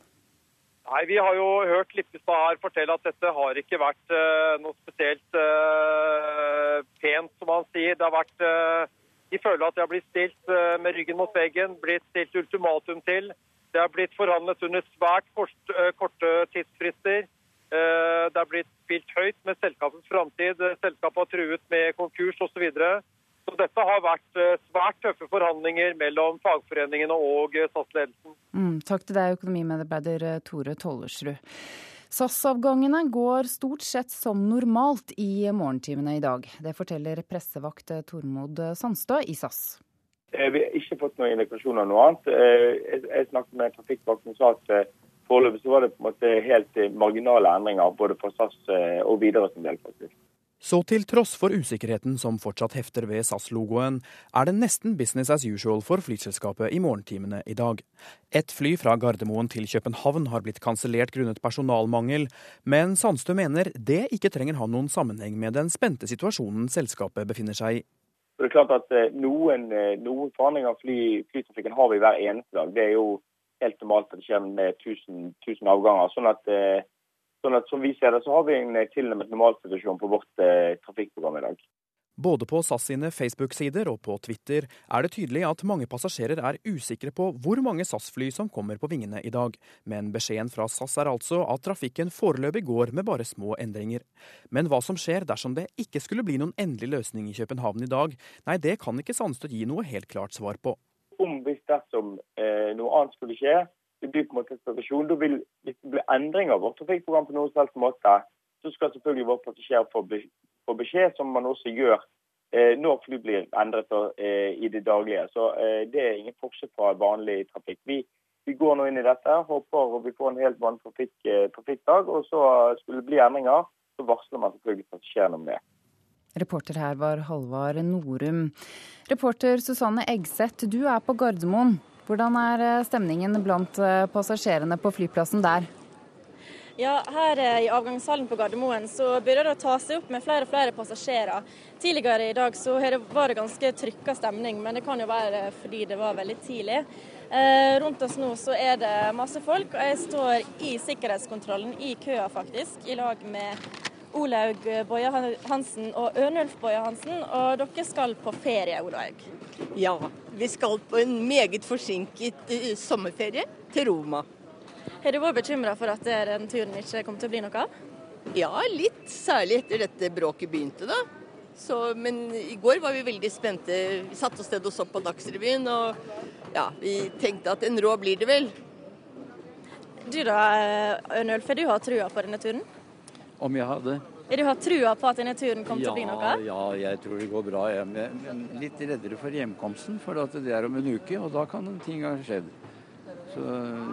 Nei, Vi har jo hørt Lippestad her fortelle at dette har ikke vært uh, noe spesielt uh, pent, som han sier. Det har vært, uh, De føler at de har blitt stilt med ryggen mot veggen, blitt stilt ultimatum til. Det har blitt forhandlet under svært kort, korte tidsfrister. Det har blitt spilt høyt med selskapets framtid. Selskapet har truet med konkurs osv. Så, så dette har vært svært tøffe forhandlinger mellom fagforeningene og SAS-ledelsen. Mm, takk til deg, økonomimedarbeider Tore Tollersrud. SAS-avgangene går stort sett som normalt i morgentimene i dag. Det forteller pressevakt Tormod Sandstø i SAS. Vi har ikke fått noen indikasjoner noe annet. Jeg snakket med trafikkvakten som sa at foreløpig var det på en måte helt marginale endringer både for SAS og videre sin del. faktisk. Så til tross for usikkerheten som fortsatt hefter ved SAS-logoen, er det nesten business as usual for flyselskapet i morgentimene i dag. Et fly fra Gardermoen til København har blitt kansellert grunnet personalmangel, men Sandstø mener det ikke trenger ha noen sammenheng med den spente situasjonen selskapet befinner seg i. Det er klart at Noen, noen forandringer av fly, flytrafikken har vi hver eneste dag. Det er jo helt normalt at det skjer med 1000, 1000 avganger. sånn at Sånn at Som vi ser det, så har vi en tilnærmet normalsituasjon på vårt eh, trafikkprogram i dag. Både på SAS sine Facebook-sider og på Twitter er det tydelig at mange passasjerer er usikre på hvor mange SAS-fly som kommer på vingene i dag. Men beskjeden fra SAS er altså at trafikken foreløpig går med bare små endringer. Men hva som skjer dersom det ikke skulle bli noen endelig løsning i København i dag, nei det kan ikke Sandstø gi noe helt klart svar på. Om hvis dersom eh, noe annet skulle skje, det blir på. Da vil, hvis det blir endringer av vårt trafikkprogram på noen selvs måte, så skal selvfølgelig vår passasjer få, beskjed, som man også gjør eh, når fly blir endret eh, i det daglige. Så eh, det er ingen forskjell fra vanlig trafikk. Vi, vi går nå inn i dette. Håper vi får en helt vanlig trafikk, eh, trafikkdag. Og så skulle det bli endringer, så varsler man selvfølgelig det skjer noe med. Reporter her var Halvard Norum. Reporter Susanne Eggseth, du er på Gardermoen. Hvordan er eh, stemningen blant eh, passasjerene på flyplassen der? Ja, Her i avgangshallen på Gardermoen så begynner det å ta seg opp med flere og flere passasjerer. Tidligere i dag så var det ganske trykka stemning, men det kan jo være fordi det var veldig tidlig. Eh, rundt oss nå så er det masse folk, og jeg står i sikkerhetskontrollen i køa faktisk, i lag med Olaug Boje Hansen og Ørnulf Boje Hansen. Og dere skal på ferie, Olaug? Ja, vi skal på en meget forsinket uh, sommerferie til Roma. Har du vært bekymra for at den turen ikke kommer til å bli noe av? Ja, litt. Særlig etter dette bråket begynte, da. Så, men i går var vi veldig spente. Vi satte oss ned og så på Dagsrevyen, og ja, vi tenkte at en rå blir det vel. Du da, Ørnulf, har du hatt trua på denne turen? Om jeg hadde? Er du hatt trua på at denne turen kommer ja, til å bli noe? Ja, jeg tror det går bra. Jeg er litt reddere for hjemkomsten, for det er om en uke, og da kan ting ha skjedd. Så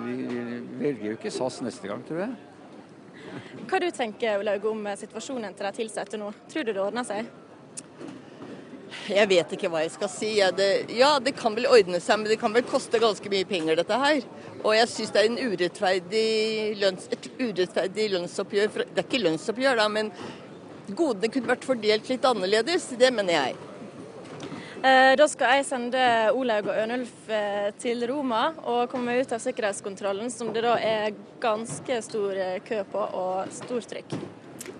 vi velger jo ikke SAS neste gang, tror jeg. Hva du tenker Olaug, om situasjonen til de ansatte nå? Tror du det ordner seg? Jeg vet ikke hva jeg skal si. Ja det, ja, det kan vel ordne seg, men det kan vel koste ganske mye penger, dette her. Og jeg syns det er en urettferdig lønns, et urettferdig lønnsoppgjør. Det er ikke lønnsoppgjør, da, men godene kunne vært fordelt litt annerledes. Det mener jeg. Eh, da skal jeg sende Olaug og Ørnulf eh, til Roma og komme ut av sikkerhetskontrollen, som det da er ganske stor eh, kø på og stort trykk.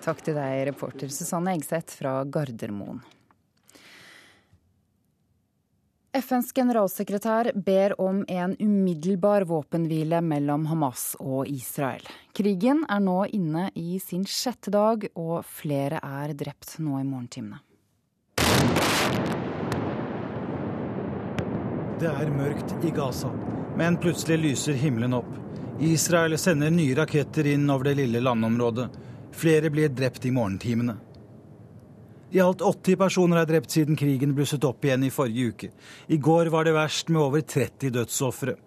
Takk til deg, reporter Susanne Egseth fra Gardermoen. FNs generalsekretær ber om en umiddelbar våpenhvile mellom Hamas og Israel. Krigen er nå inne i sin sjette dag, og flere er drept nå i morgentimene. Det er mørkt i Gaza, men plutselig lyser himmelen opp. Israel sender nye raketter inn over det lille landområdet. Flere blir drept i morgentimene. I alt 80 personer er drept siden krigen blusset opp igjen i forrige uke. I går var det verst med over 30 dødsofre.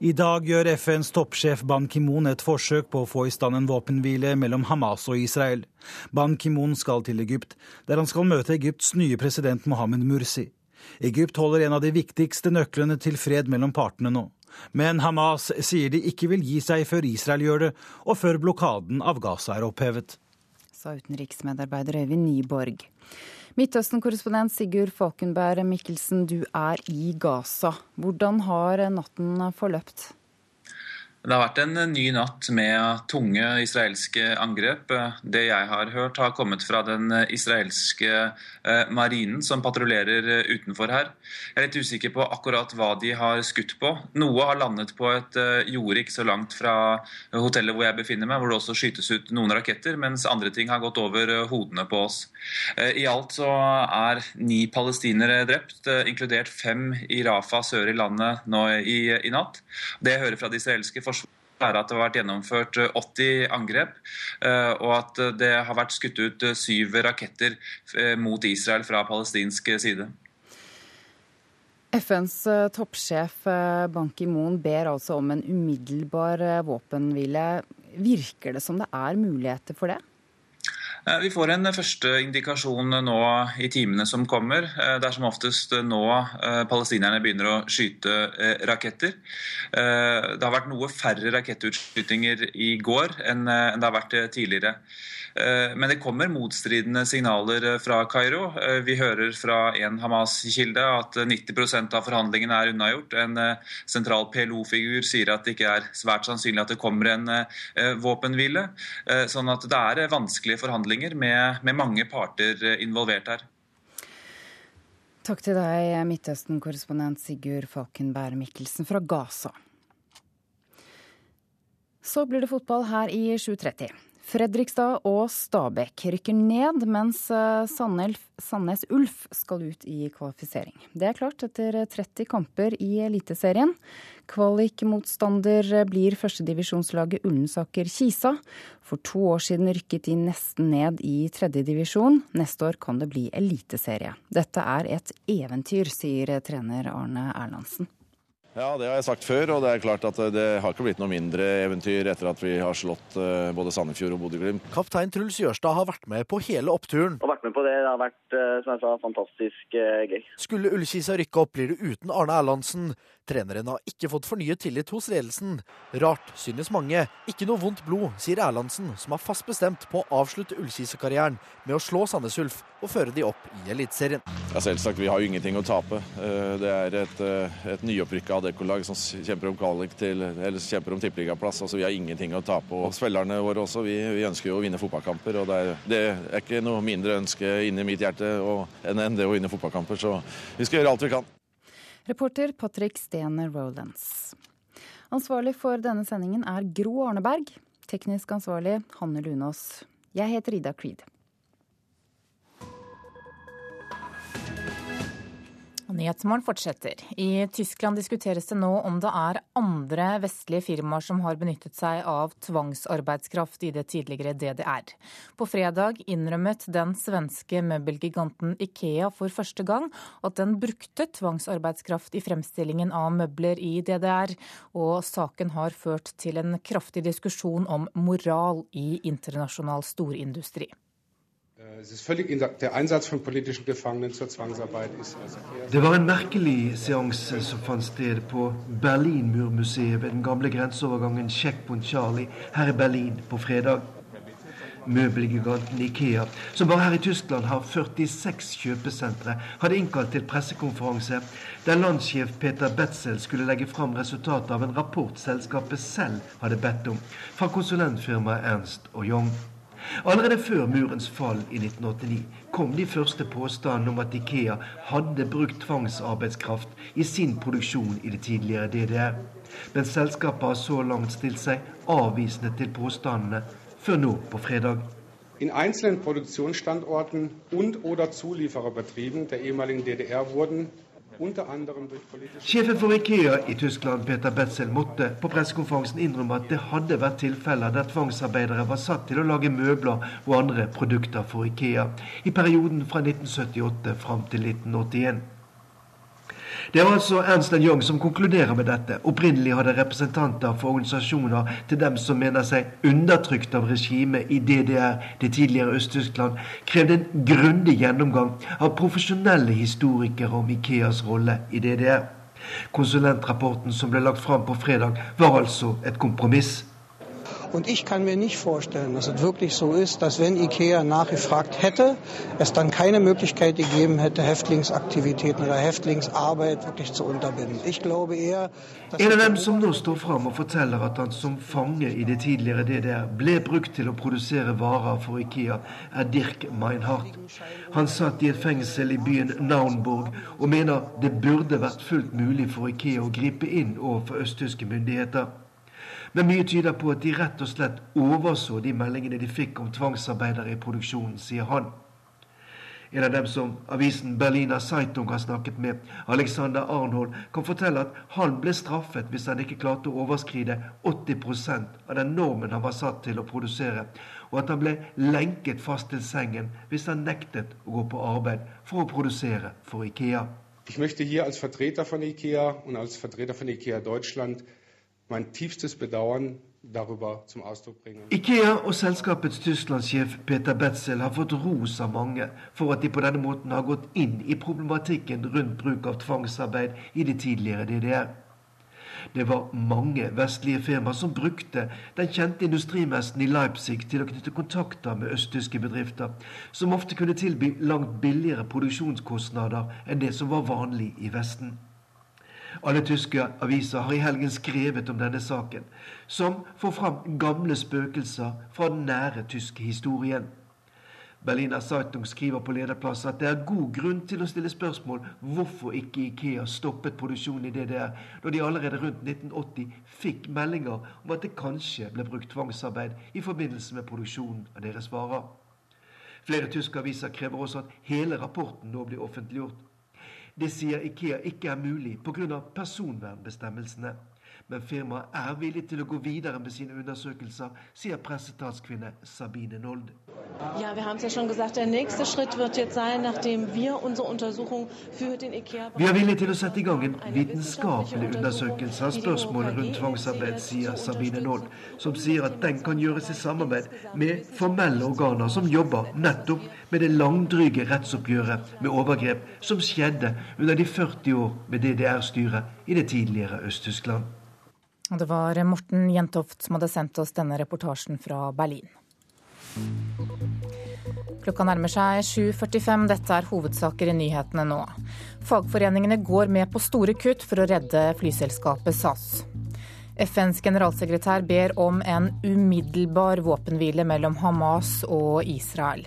I dag gjør FNs toppsjef Ban Ki-moon et forsøk på å få i stand en våpenhvile mellom Hamas og Israel. Ban Ki-moon skal til Egypt, der han skal møte Egypts nye president Mohammed Mursi. Egypt holder en av de viktigste nøklene til fred mellom partene nå. Men Hamas sier de ikke vil gi seg før Israel gjør det, og før blokaden av Gaza er opphevet. Sa utenriksmedarbeider Øyvind Nyborg. Midtøsten-korrespondent Sigurd Falkenberg Mikkelsen, du er i Gaza. Hvordan har natten forløpt? Det har vært en ny natt med tunge israelske angrep. Det jeg har hørt, har kommet fra den israelske eh, marinen som patruljerer eh, utenfor her. Jeg er litt usikker på akkurat hva de har skutt på. Noe har landet på et eh, jorde ikke så langt fra hotellet hvor jeg befinner meg, hvor det også skytes ut noen raketter, mens andre ting har gått over hodene på oss. I alt så er ni palestinere drept, inkludert fem i Rafa sør i landet nå i, i natt. Det jeg hører fra de israelske forsvarene er at det har vært gjennomført 80 eh, angrep, eh, og at det har vært skutt ut eh, syv raketter mot Israel fra palestinsk side. FNs toppsjef Ban Ki-moon ber altså om en umiddelbar våpenhvile. Virker det som det er muligheter for det? Eh, vi får en første indikasjon nå i timene som kommer. Eh, det er som oftest nå eh, palestinerne begynner å skyte raketter. Det har vært noe færre rakettutskytinger i går enn det har vært tidligere. Men det kommer motstridende signaler fra Kairo. Vi hører fra en Hamas-kilde at 90% av forhandlingene er unnagjort. En sentral PLO-figur sier at det ikke er svært sannsynlig at det kommer en våpenhvile. Sånn at det er vanskelige forhandlinger med, med mange parter involvert her. Takk til deg, Midtøsten-korrespondent Sigurd Falkenberg Mikkelsen fra Gaza. Så blir det fotball her i 7.30. Fredrikstad og Stabekk rykker ned, mens eh, Sandnes Ulf skal ut i kvalifisering. Det er klart etter 30 kamper i Eliteserien. Kvalikmotstander blir førstedivisjonslaget Ullensaker-Kisa. For to år siden rykket de nesten ned i tredjedivisjon. Neste år kan det bli eliteserie. Dette er et eventyr, sier trener Arne Erlandsen. Ja, det har jeg sagt før, og det er klart at det har ikke blitt noe mindre eventyr etter at vi har slått eh, både Sandefjord og Bodø-Glimt. Kaptein Truls Jørstad har vært med på hele oppturen. Og vært med på det. Det har vært eh, som jeg sa, fantastisk eh, gøy. Skulle Ullkisa rykke opp, blir det uten Arne Erlandsen. Treneren har ikke fått fornyet tillit hos ledelsen. Rart, synes mange. Ikke noe vondt blod, sier Erlandsen, som har fast bestemt på å avslutte Ullkise-karrieren med å slå Sandnes Ulf og føre de opp i Eliteserien. Ja, selvsagt, vi har jo ingenting å tape. Det er et, et nyopprykka Adecco-lag som kjemper om kvalik til, eller kjemper om tippeligaplass. Altså, vi har ingenting å tape. Og spillerne våre også, vi, vi ønsker jo å vinne fotballkamper. og det er, det er, ikke noe mindre ønske inni mitt hjerte enn det å vinne fotballkamper. Så vi skal gjøre alt vi kan. Reporter Patrick Stene Rolands. Ansvarlig for denne sendingen er Gro Arneberg. Teknisk ansvarlig Hanne Lunås. Jeg heter Ida Creed. Nyhetsmorgen fortsetter. I Tyskland diskuteres det nå om det er andre vestlige firmaer som har benyttet seg av tvangsarbeidskraft i det tidligere DDR. På fredag innrømmet den svenske møbelgiganten Ikea for første gang at den brukte tvangsarbeidskraft i fremstillingen av møbler i DDR, og saken har ført til en kraftig diskusjon om moral i internasjonal storindustri. Det var en merkelig seanse som fant sted på Berlinmurmuseet ved den gamle grenseovergangen Charlie her i Berlin på fredag. Møbelgiganten Ikea, som bare her i Tyskland har 46 kjøpesentre, hadde innkalt til pressekonferanse der landssjef Peter Betzel skulle legge fram resultatet av en rapport selskapet selv hadde bedt om, fra konsulentfirmaet Ernst og Young. Allerede før murens fall i 1989 kom de første påstandene om at Ikea hadde brukt tvangsarbeidskraft i sin produksjon i det tidligere DDR. Men selskapet har så langt stilt seg avvisende til påstandene, før nå på fredag. In einzelnen Produktionsstandorten und oder Zuliefererbetrieben der ehemaligen DDR wurden Sjefen for Ikea i Tyskland, Peter Betzel, måtte på pressekonferansen innrømme at det hadde vært tilfeller der tvangsarbeidere var satt til å lage møbler og andre produkter for Ikea i perioden fra 1978 fram til 1981. Det er altså Ernst Young som konkluderer med dette. Opprinnelig hadde representanter for organisasjoner til dem som mener seg undertrykt av regimet i DDR, det tidligere Øst-Tyskland, krevd en grundig gjennomgang av profesjonelle historikere om Ikeas rolle i DDR. Konsulentrapporten som ble lagt fram på fredag, var altså et kompromiss. Und ich kann mir nicht vorstellen, dass es wirklich so ist, dass wenn IKEA nachgefragt hätte, es dann keine Möglichkeit gegeben hätte, Häftlingsaktivitäten oder Häftlingsarbeit wirklich zu unterbinden. Ich glaube eher, en av dem som nå står fram og forteller at han som fange i det tidligere DDR ble brukt til å produsere varer for Ikea, er Dirk Meinhardt. Han satt i et fengsel i byen Naunburg og mener det burde vært fullt mulig for Ikea å gripe inn overfor østtyske myndigheter. Men mye tyder på at de rett og slett overså de meldingene de fikk om tvangsarbeidere i produksjonen, sier han. En av dem som avisen Berliner Zeitung har snakket med, Alexander Arnhold, kan fortelle at han ble straffet hvis han ikke klarte å overskride 80% av den normen han var satt til å produsere, og at han ble lenket fast til sengen hvis han nektet å gå på arbeid for å produsere for Ikea. Ich möchte hier als Vertreter von IKEA und als Vertreter von IKEA Deutschland mein tiefstes Bedauern darüber zum Ausdruck bringen. Ikea og selskapets tysklandssjef Peter Betzel har fått ros av mange for at de på denne måten har gått inn i problematikken rundt bruk av tvangsarbeid i det tidligere DDR. Det var mange vestlige firmaer som brukte den kjente industrimessen i Leipzig til å knytte kontakter med østtyske bedrifter, som ofte kunne tilby langt billigere produksjonskostnader enn det som var vanlig i Vesten. Alle tyske aviser har i helgen skrevet om denne saken, som får fram gamle spøkelser fra den nære tyske historien. Berliner Zeitung skriver på lederplass at det er god grunn til å stille spørsmål hvorfor ikke Ikea stoppet produksjonen i DDR, når de allerede rundt 1980 fikk meldinger om at det kanskje ble brukt tvangsarbeid i forbindelse med produksjonen av deres varer. Flere tyske aviser krever også at hele rapporten nå blir offentliggjort. Det sier Ikea ikke er mulig pga. personvernbestemmelsene. Men firmaet er villig til å gå videre med sine undersøkelser, sier pressetalskvinne Sabine Nold. Ja, wir haben es ja schon gesagt, der nächste Schritt wird jetzt sein, nachdem wir unsere Untersuchung für den IKEA... Vi er villige til å sette i gang en vitenskapelig undersøkelse av spørsmålet rundt tvangsarbeid, sier Sabine Nold, som sier at den kan gjøres i samarbeid med formelle organer som jobber nettopp med det langdryge rettsoppgjøret med overgrep som skjedde under de 40 år med DDR-styret i det tidligere Øst-Tyskland. Det var Morten Jentoft som hadde sendt oss denne reportasjen fra Berlin. Klokka nærmer seg 7.45. Dette er hovedsaker i nyhetene nå. Fagforeningene går med på store kutt for å redde flyselskapet SAS. FNs generalsekretær ber om en umiddelbar våpenhvile mellom Hamas og Israel.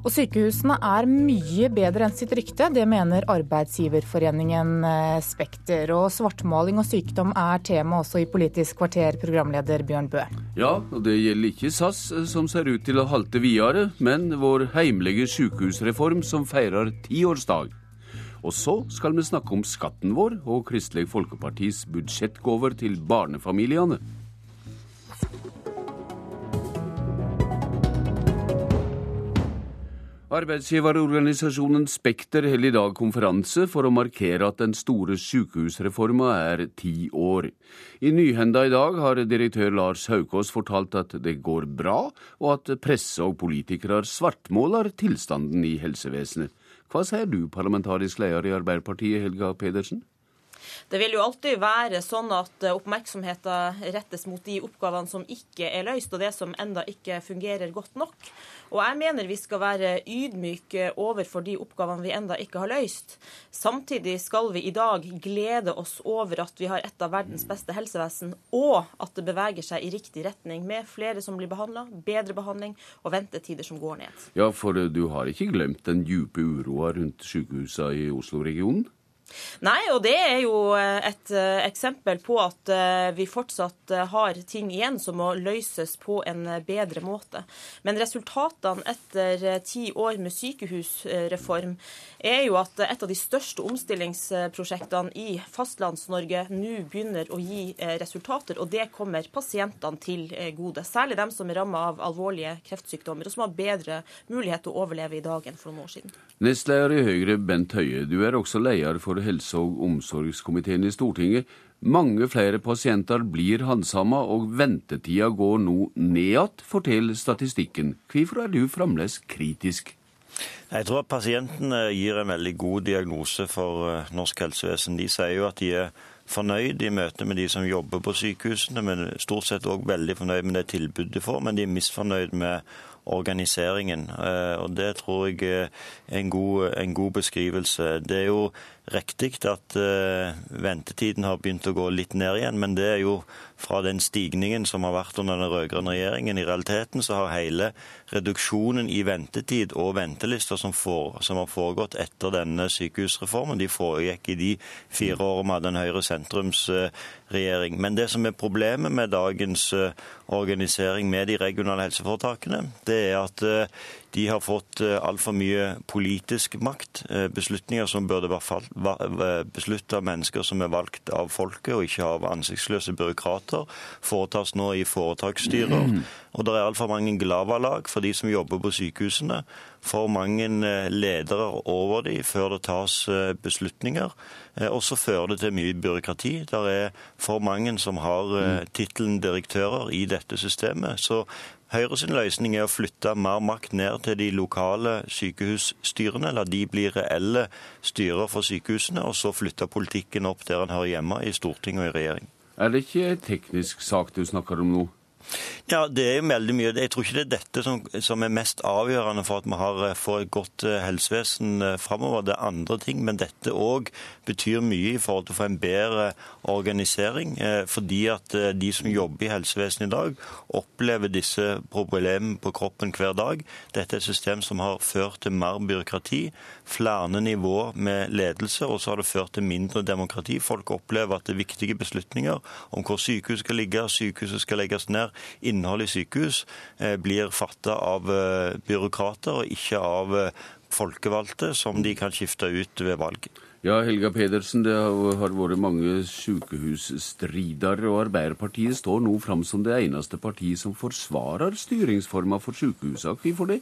Og sykehusene er mye bedre enn sitt rykte, det mener arbeidsgiverforeningen eh, Spekter. Og svartmaling og sykdom er tema også i Politisk kvarter, programleder Bjørn Bø. Ja, og det gjelder ikke SAS, eh, som ser ut til å halte videre, men vår heimlige sykehusreform som feirer tiårsdag. Og så skal vi snakke om skatten vår og Kristelig Folkepartis budsjettgaver til barnefamiliene. Arbeidsgiverorganisasjonen Spekter holder i dag konferanse for å markere at den store sykehusreforma er ti år. I Nyhenda i dag har direktør Lars Haukås fortalt at det går bra, og at presse og politikere svartmåler tilstanden i helsevesenet. Hva sier du, parlamentarisk leder i Arbeiderpartiet, Helga Pedersen? Det vil jo alltid være sånn at eh, oppmerksomheten rettes mot de oppgavene som ikke er løst, og det som enda ikke fungerer godt nok. Og jeg mener vi skal være ydmyke overfor de oppgavene vi enda ikke har løst. Samtidig skal vi i dag glede oss over at vi har et av verdens beste helsevesen, og at det beveger seg i riktig retning, med flere som blir behandla, bedre behandling og ventetider som går ned. Ja, for du har ikke glemt den dype uroa rundt sykehusa i Oslo-regionen? Nei, og det er jo eh, et uh, eksempel på at uh, vi fortsatt har ting igjen som må løses på en bedre måte. Men resultatene etter ti år med sykehusreform er jo at et av de største omstillingsprosjektene i Fastlands-Norge nå begynner å gi resultater, og det kommer pasientene til gode. Særlig dem som er rammet av alvorlige kreftsykdommer, og som har bedre mulighet til å overleve i dag enn for noen år siden. Nestleder i Høyre, Bent Høie, du er også leder for helse- og omsorgskomiteen i Stortinget. Mange flere pasienter blir handsama, og ventetida går nå ned, forteller statistikken. Hvorfor er du fremdeles kritisk? Jeg tror at pasientene gir en veldig god diagnose for eh, norsk helsevesen. De sier jo at de er fornøyd i møte med de som jobber på sykehusene, men stort sett òg veldig fornøyd med det tilbudet de får. Men de er misfornøyd med organiseringen. Eh, og det tror jeg er en god, en god beskrivelse. Det er jo riktig at uh, ventetiden har begynt å gå litt ned igjen, men det er jo fra den stigningen som har vært under den rød-grønne regjeringen. I realiteten så har hele reduksjonen i ventetid og ventelister som, for, som har foregått etter denne sykehusreformen, de foregikk i de fire årene vi hadde en Høyre-sentrumsregjering. Men det som er problemet med dagens uh, organisering med de regionale helseforetakene, det er at de har fått uh, altfor mye politisk makt. Beslutninger som burde vært besluttet av mennesker som er valgt av folket, og ikke av ansiktsløse byråkrater, foretas nå i foretaksstyrer. Og det er altfor mange glavalag for de som jobber på sykehusene. For mange eh, ledere over de før det tas eh, beslutninger. Eh, og så fører det til mye byråkrati. Det er for mange som har tittelen direktører i dette systemet. Så Høyre sin løsning er å flytte mer makt ned til de lokale sykehusstyrene, la de bli reelle styrer for sykehusene, og så flytte politikken opp der den hører hjemme, i Stortinget og i regjering. Er det ikke en teknisk sak du snakker om nå? Ja, det er jo veldig mye. Jeg tror ikke det er dette som, som er mest avgjørende for at vi har, eh, får et godt eh, helsevesen eh, framover. Det er andre ting, men dette òg betyr mye i forhold til å få en bedre organisering. Fordi at de som jobber i helsevesenet i dag, opplever disse problemene på kroppen hver dag. Dette er et system som har ført til mer byråkrati, flere nivåer med ledelse, og så har det ført til mindre demokrati. Folk opplever at det er viktige beslutninger om hvor sykehuset skal ligge, sykehuset skal legges ned, innhold i sykehus eh, blir fatta av eh, byråkrater og ikke av eh, folkevalgte, som de kan skifte ut ved valg. Ja, Helga Pedersen, det har vært mange sykehusstrider, og Arbeiderpartiet står nå fram som det eneste partiet som forsvarer styringsforma for sykehusene. Hvorfor det?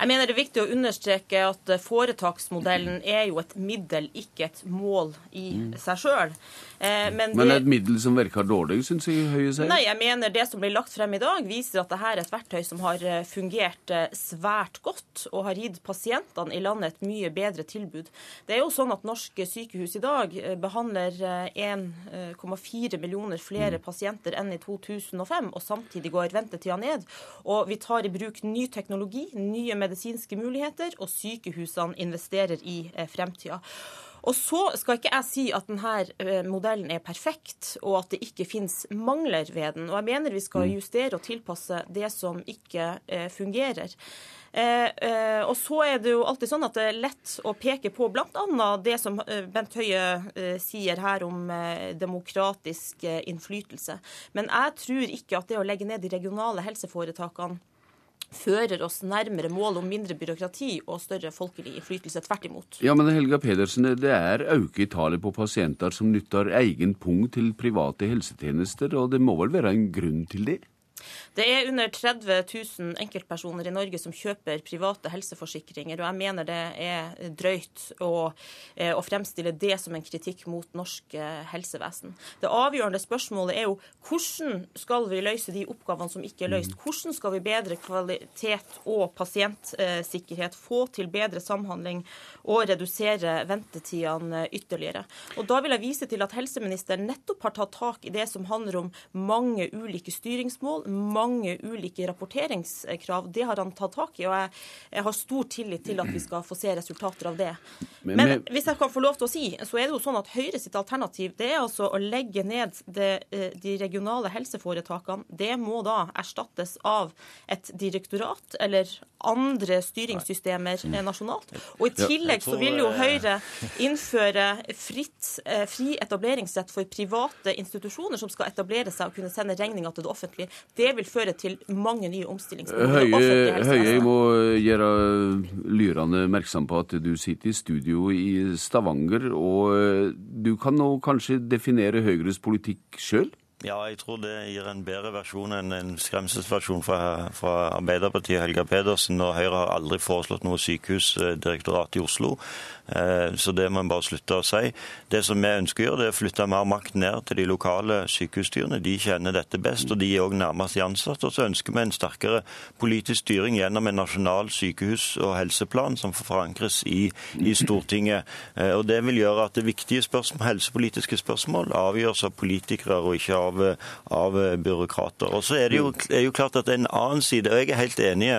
Jeg mener det er viktig å understreke at foretaksmodellen er jo et middel, ikke et mål i mm. seg sjøl. Eh, men, men et middel som virker dårlig, syns jeg Høie sier? Nei, jeg mener det som blir lagt frem i dag, viser at dette er et verktøy som har eh, fungert eh, svært godt, og har gitt pasientene i landet et mye bedre tilbud. Det er jo sånn at norske sykehus i dag behandler 1,4 millioner flere mm. pasienter enn i 2005, og samtidig går ventetida ned. Og vi tar i bruk ny teknologi, nye medisinske muligheter, og sykehusene investerer i fremtida. Og så skal ikke jeg si at denne eh, modellen er perfekt, og at det ikke finnes mangler ved den. Og jeg mener vi skal mm. justere og tilpasse det som ikke eh, fungerer. Eh, eh, og så er det jo alltid sånn at det er lett å peke på bl.a. det som eh, Bent Høie eh, sier her om demokratisk innflytelse. Men jeg tror ikke at det å legge ned de regionale helseforetakene fører oss nærmere målet om mindre byråkrati og større folkelig innflytelse. Tvert imot. Ja, men Helga Pedersen, det er øke i tallet på pasienter som nytter egen pung til private helsetjenester, og det må vel være en grunn til det? Det er under 30 000 enkeltpersoner i Norge som kjøper private helseforsikringer, og jeg mener det er drøyt å, eh, å fremstille det som en kritikk mot norsk eh, helsevesen. Det avgjørende spørsmålet er jo hvordan skal vi løse de oppgavene som ikke er løst? Hvordan skal vi bedre kvalitet og pasientsikkerhet, få til bedre samhandling og redusere ventetidene ytterligere? Og Da vil jeg vise til at helseministeren nettopp har tatt tak i det som handler om mange ulike styringsmål, mange ulike rapporteringskrav. Det har han tatt tak i, og jeg, jeg har stor tillit til at vi skal få se resultater av det. Men, men, hvis jeg kan få lov til å si, så er det jo sånn at Høyre sitt alternativ det er altså å legge ned det, eh, de regionale helseforetakene. Det må da erstattes av et direktorat eller andre styringssystemer nasjonalt. Og i tillegg så vil jo eh, Høyre innføre fritt, eh, fri etableringsrett for private institusjoner som skal etablere seg og kunne sende regninga til det offentlige. Det vil føre til mange nye omstillingsbehov. Høie, Høie må gjøre lyrene merksom på at du sitter i studio i Stavanger, og du kan nå kanskje definere Høyres politikk sjøl? Ja, jeg tror det gir en bedre versjon enn en skremselsversjon fra, fra Arbeiderpartiet Helga Pedersen. Og Høyre har aldri foreslått noe sykehusdirektorat i Oslo. Eh, så det må en bare slutte å si. Det som vi ønsker å gjøre, det er å flytte mer makt ned til de lokale sykehusstyrene. De kjenner dette best, og de er òg nærmest de ansatte. Og så ønsker vi en sterkere politisk styring gjennom en nasjonal sykehus- og helseplan som forankres i, i Stortinget. Eh, og Det vil gjøre at det viktige spørsmål, helsepolitiske spørsmål avgjøres av politikere og ikke av, av byråkrater. Og så er det jo, er jo klart at en annen side, og jeg er helt enig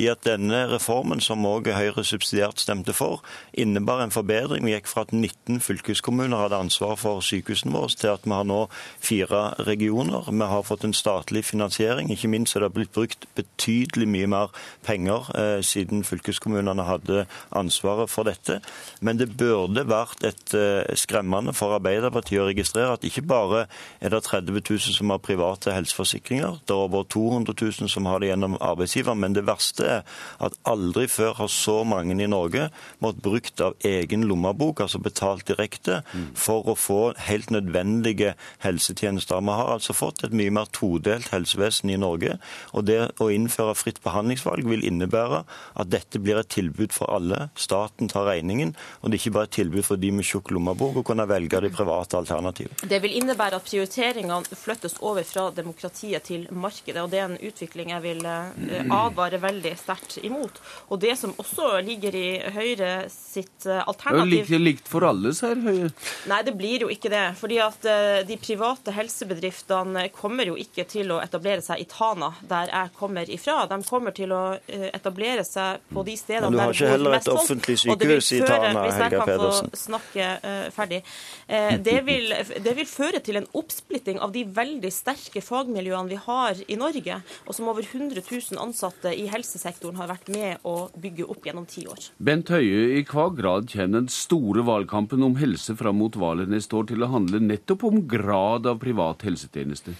i at denne reformen, som òg Høyre subsidiært stemte for, innebar en forbedring. Vi gikk fra at 19 fylkeskommuner hadde ansvar for sykehusene våre, til at vi har nå fire regioner. Vi har fått en statlig finansiering. Ikke minst er det blitt brukt betydelig mye mer penger eh, siden fylkeskommunene hadde ansvaret for dette. Men det burde vært et eh, skremmende for Arbeiderpartiet å registrere at ikke bare er det 30 000 som har private helseforsikringer, det er over 200 000 som har det gjennom arbeidsgiver, men det verste er at aldri før har så mange i Norge måttet brukt av egen lommebok, altså betalt direkte, for å få helt nødvendige helsetjenester. Vi har altså fått et mye mer todelt helsevesen i Norge. og Det å innføre fritt behandlingsvalg vil innebære at dette blir et tilbud for alle. Staten tar regningen, og det er ikke bare et tilbud for de med tjukk lommebok å kunne velge de private alternativene. Det vil innebære at prioriteringene flyttes over fra demokratiet til markedet, og det er en utvikling jeg vil eh, advare veldig sterkt imot. Og Det som også ligger i Høyre sitt Eh, alternativ Det er likt for alle, sier Høie. Nei, det blir jo ikke det. fordi at eh, de private helsebedriftene kommer jo ikke til å etablere seg i Tana, der jeg kommer ifra. De kommer til å eh, etablere seg på de stedene der det bor mest folk. Men du har ikke heller et offentlig sykehus i Tana, Helga Pedersen. Hvis jeg kan få snakke uh, ferdig. Uh, det, vil, det vil føre til en oppsplitting av de veldig sterke fagmiljøene vi har i Norge, og som over 100 000 ansatte i helsesektoren har vært med å bygge opp gjennom ti år. Bent Høie, i hva grad kommer den store valgkampen om helse fram mot valget neste år til å handle nettopp om grad av privat helsetjeneste?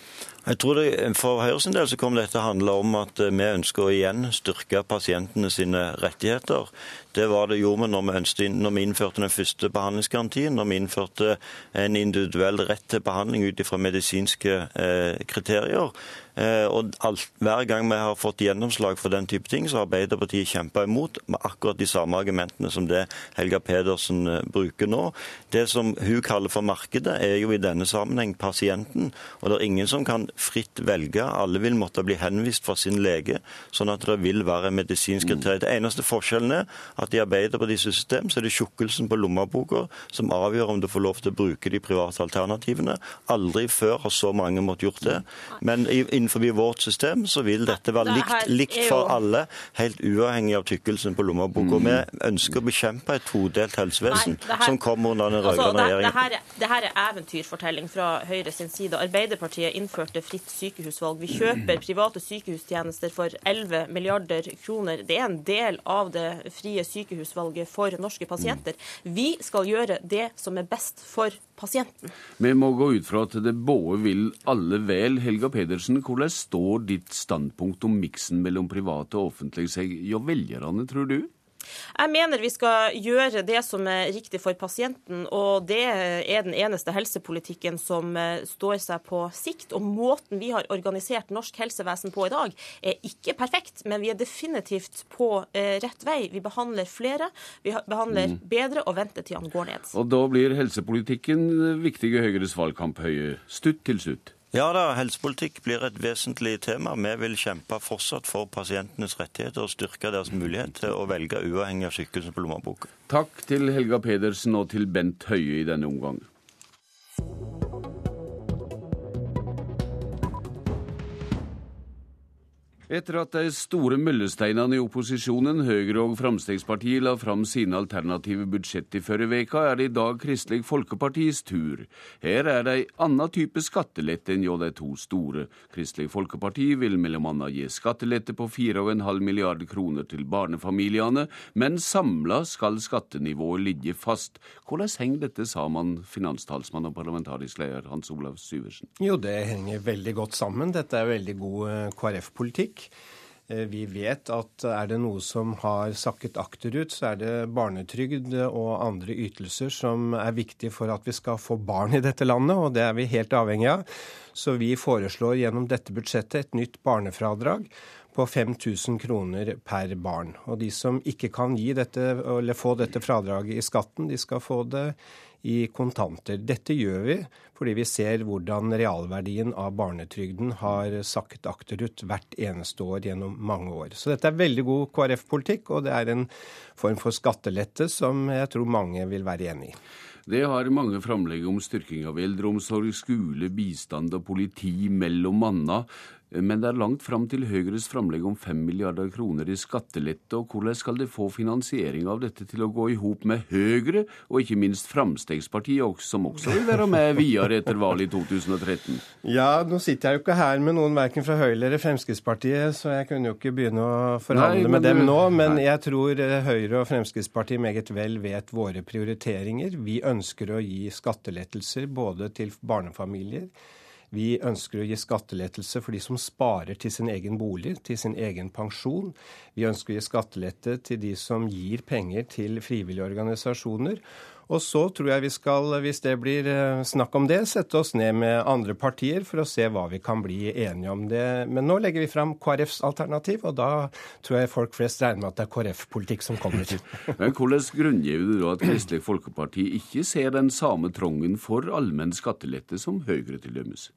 Jeg tror det, For Høyres del så kommer dette å handle om at vi ønsker å igjen styrke pasientene sine rettigheter. Det var det gjorde vi når vi, ønsket, når vi innførte den første behandlingsgarantien, når vi innførte en individuell rett til behandling ut fra medisinske eh, kriterier. Eh, og alt, Hver gang vi har fått gjennomslag for den type ting, så har Arbeiderpartiet kjempa imot med akkurat de samme argumentene som det Helga Pedersen eh, bruker nå. Det som hun kaller for markedet, er jo i denne sammenheng pasienten. Og det er ingen som kan fritt velge. Alle vil måtte bli henvist fra sin lege, sånn at det vil være medisinsk kriterium. Det eneste forskjellen er at i Arbeiderpartiets system så er det tjukkelsen på lommeboka som avgjør om du får lov til å bruke de private alternativene. Aldri før har så mange måttet gjort det. Men innenfor vårt system så vil dette være likt, likt for alle, helt uavhengig av tykkelsen på lommeboka. Vi ønsker å bekjempe et todelt helsevesen Nei, her, som kommer under den altså, rød-grønne regjeringen. Det, her, det her er eventyrfortelling fra Høyre sin side. Arbeiderpartiet innførte fritt sykehusvalg. Vi kjøper private sykehustjenester for 11 milliarder kroner. Det er en del av det frie sykehusvalget sykehusvalget for norske pasienter. Vi skal gjøre det som er best for pasienten. Vi må gå ut fra at det både vil alle vel. Helga Pedersen, hvordan står ditt standpunkt om miksen mellom private og offentlig seg hjå velgerne, tror du? Jeg mener vi skal gjøre det som er riktig for pasienten, og det er den eneste helsepolitikken som eh, står seg på sikt. Og måten vi har organisert norsk helsevesen på i dag, er ikke perfekt, men vi er definitivt på eh, rett vei. Vi behandler flere, vi behandler mm. bedre, og ventetidene går ned. Og da blir helsepolitikken viktig i Høyres valgkamp, Høie. Stutt til slutt. Ja da, helsepolitikk blir et vesentlig tema. Vi vil kjempe fortsatt for pasientenes rettigheter og styrke deres mulighet til å velge uavhengig av sykehuset på lommeboka. Takk til Helga Pedersen og til Bent Høie i denne omgang. Etter at de store møllesteinene i opposisjonen, Høyre og Fremskrittspartiet, la fram sine alternative budsjett i førre veka, er det i dag Kristelig Folkepartis tur. Her er det ei anna type skattelette enn hjå de to store. Kristelig Folkeparti vil anna gi skattelette på 4,5 milliarder kroner til barnefamiliene, men samla skal skattenivået ligge fast. Hvordan henger dette sammen, finanstalsmann og parlamentarisk leder Hans Olav Syversen? Jo, det henger veldig godt sammen. Dette er veldig god eh, KrF-politikk Eh, vi vet at er det noe som har sakket akterut, så er det barnetrygd og andre ytelser som er viktig for at vi skal få barn i dette landet, og det er vi helt avhengig av. Så vi foreslår gjennom dette budsjettet et nytt barnefradrag på 5000 kroner per barn. Og de som ikke kan dette, få dette fradraget i skatten, de skal få det i kontanter. Dette gjør vi fordi vi ser hvordan realverdien av barnetrygden har sakket akterut hvert eneste år gjennom mange år. Så dette er veldig god KrF-politikk, og det er en form for skattelette som jeg tror mange vil være enig i. Det har mange framlegg om styrking av eldreomsorg, skole, bistand og politi, mellom anna. Men det er langt fram til Høyres framlegg om 5 milliarder kroner i skattelette. og Hvordan skal de få finansiering av dette til å gå i hop med Høyre, og ikke minst Fremskrittspartiet, som også vil være med videre etter valget i 2013? Ja, nå sitter jeg jo ikke her med noen verken fra Høyre eller Fremskrittspartiet, så jeg kunne jo ikke begynne å forhandle Nei, med dem nå. Men nei. jeg tror eh, Høyre og Fremskrittspartiet meget vel vet våre prioriteringer. Vi ønsker å gi skattelettelser både til barnefamilier vi ønsker å gi skattelettelse for de som sparer til sin egen bolig, til sin egen pensjon. Vi ønsker å gi skattelette til de som gir penger til frivillige organisasjoner. Og så tror jeg vi skal, hvis det blir eh, snakk om det, sette oss ned med andre partier for å se hva vi kan bli enige om. det. Men nå legger vi fram KrFs alternativ, og da tror jeg folk flest regner med at det er KrF-politikk som kommer. Men Hvordan grunngir du da at Kristelig Folkeparti ikke ser den samme trongen for allmenn skattelette som Høyre til dømes?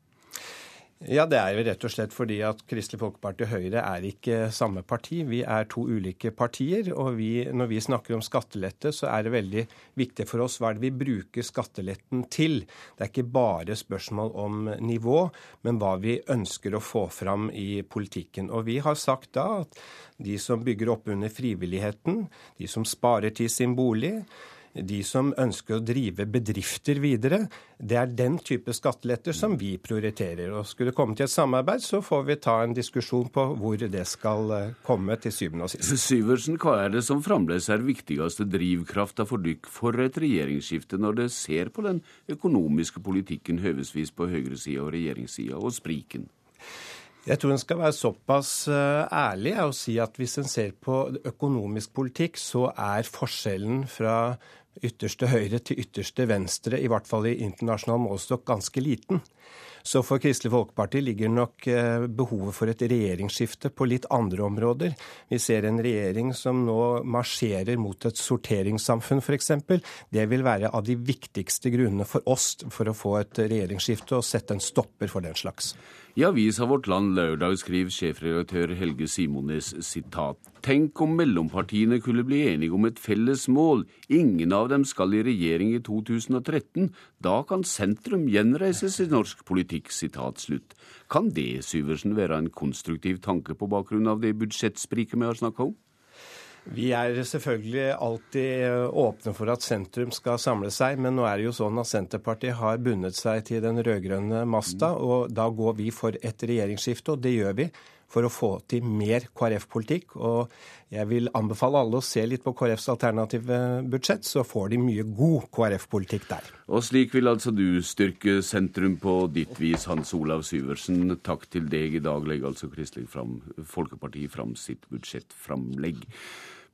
Ja, Det er jo rett og slett fordi at Kristelig Folkeparti og Høyre er ikke samme parti. Vi er to ulike partier. og vi, Når vi snakker om skattelette, så er det veldig viktig for oss hva er det vi bruker skatteletten til. Det er ikke bare spørsmål om nivå, men hva vi ønsker å få fram i politikken. Og vi har sagt da at de som bygger opp under frivilligheten, de som sparer til sin bolig, de som ønsker å drive bedrifter videre, det er den type skatteletter som vi prioriterer. Og Skulle det komme til et samarbeid, så får vi ta en diskusjon på hvor det skal eh, komme til syvende og sist. Syversen, hva er det som fremdeles er viktigste drivkrafta for dykk for et regjeringsskifte, når det ser på den økonomiske politikken høvesvis på høyresida og regjeringssida, og spriken? Jeg tror en skal være såpass eh, ærlig og si at hvis en ser på økonomisk politikk, så er forskjellen fra ytterste høyre til ytterste venstre, i hvert fall i internasjonal målestokk, ganske liten. Så for Kristelig Folkeparti ligger nok eh, behovet for et regjeringsskifte på litt andre områder. Vi ser en regjering som nå marsjerer mot et sorteringssamfunn, f.eks. Det vil være av de viktigste grunnene for oss for å få et regjeringsskifte og sette en stopper for den slags. I avisa Vårt Land lørdag skriver sjefredaktør Helge Simones sitat Tenk om mellompartiene kunne bli enige om et felles mål. Ingen av dem skal i regjering i 2013. Da kan sentrum gjenreises i norsk politikk. Sitat slutt. Kan det, Syversen, være en konstruktiv tanke på bakgrunn av det budsjettspriket vi har snakka om? Vi er selvfølgelig alltid åpne for at sentrum skal samle seg, men nå er det jo sånn at Senterpartiet har bundet seg til den rød-grønne masta, og da går vi for et regjeringsskifte, og det gjør vi for å få til mer KrF-politikk. Og jeg vil anbefale alle å se litt på KrFs alternative budsjett, så får de mye god KrF-politikk der. Og slik vil altså du styrke sentrum på ditt vis, Hans Olav Syversen. Takk til deg. I dag legger altså Kristelig Folkeparti fram sitt budsjettframlegg.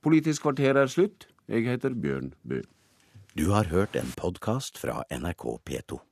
Politisk kvarter er slutt. Jeg heter Bjørn Bø. Du har hørt en podkast fra NRK P2.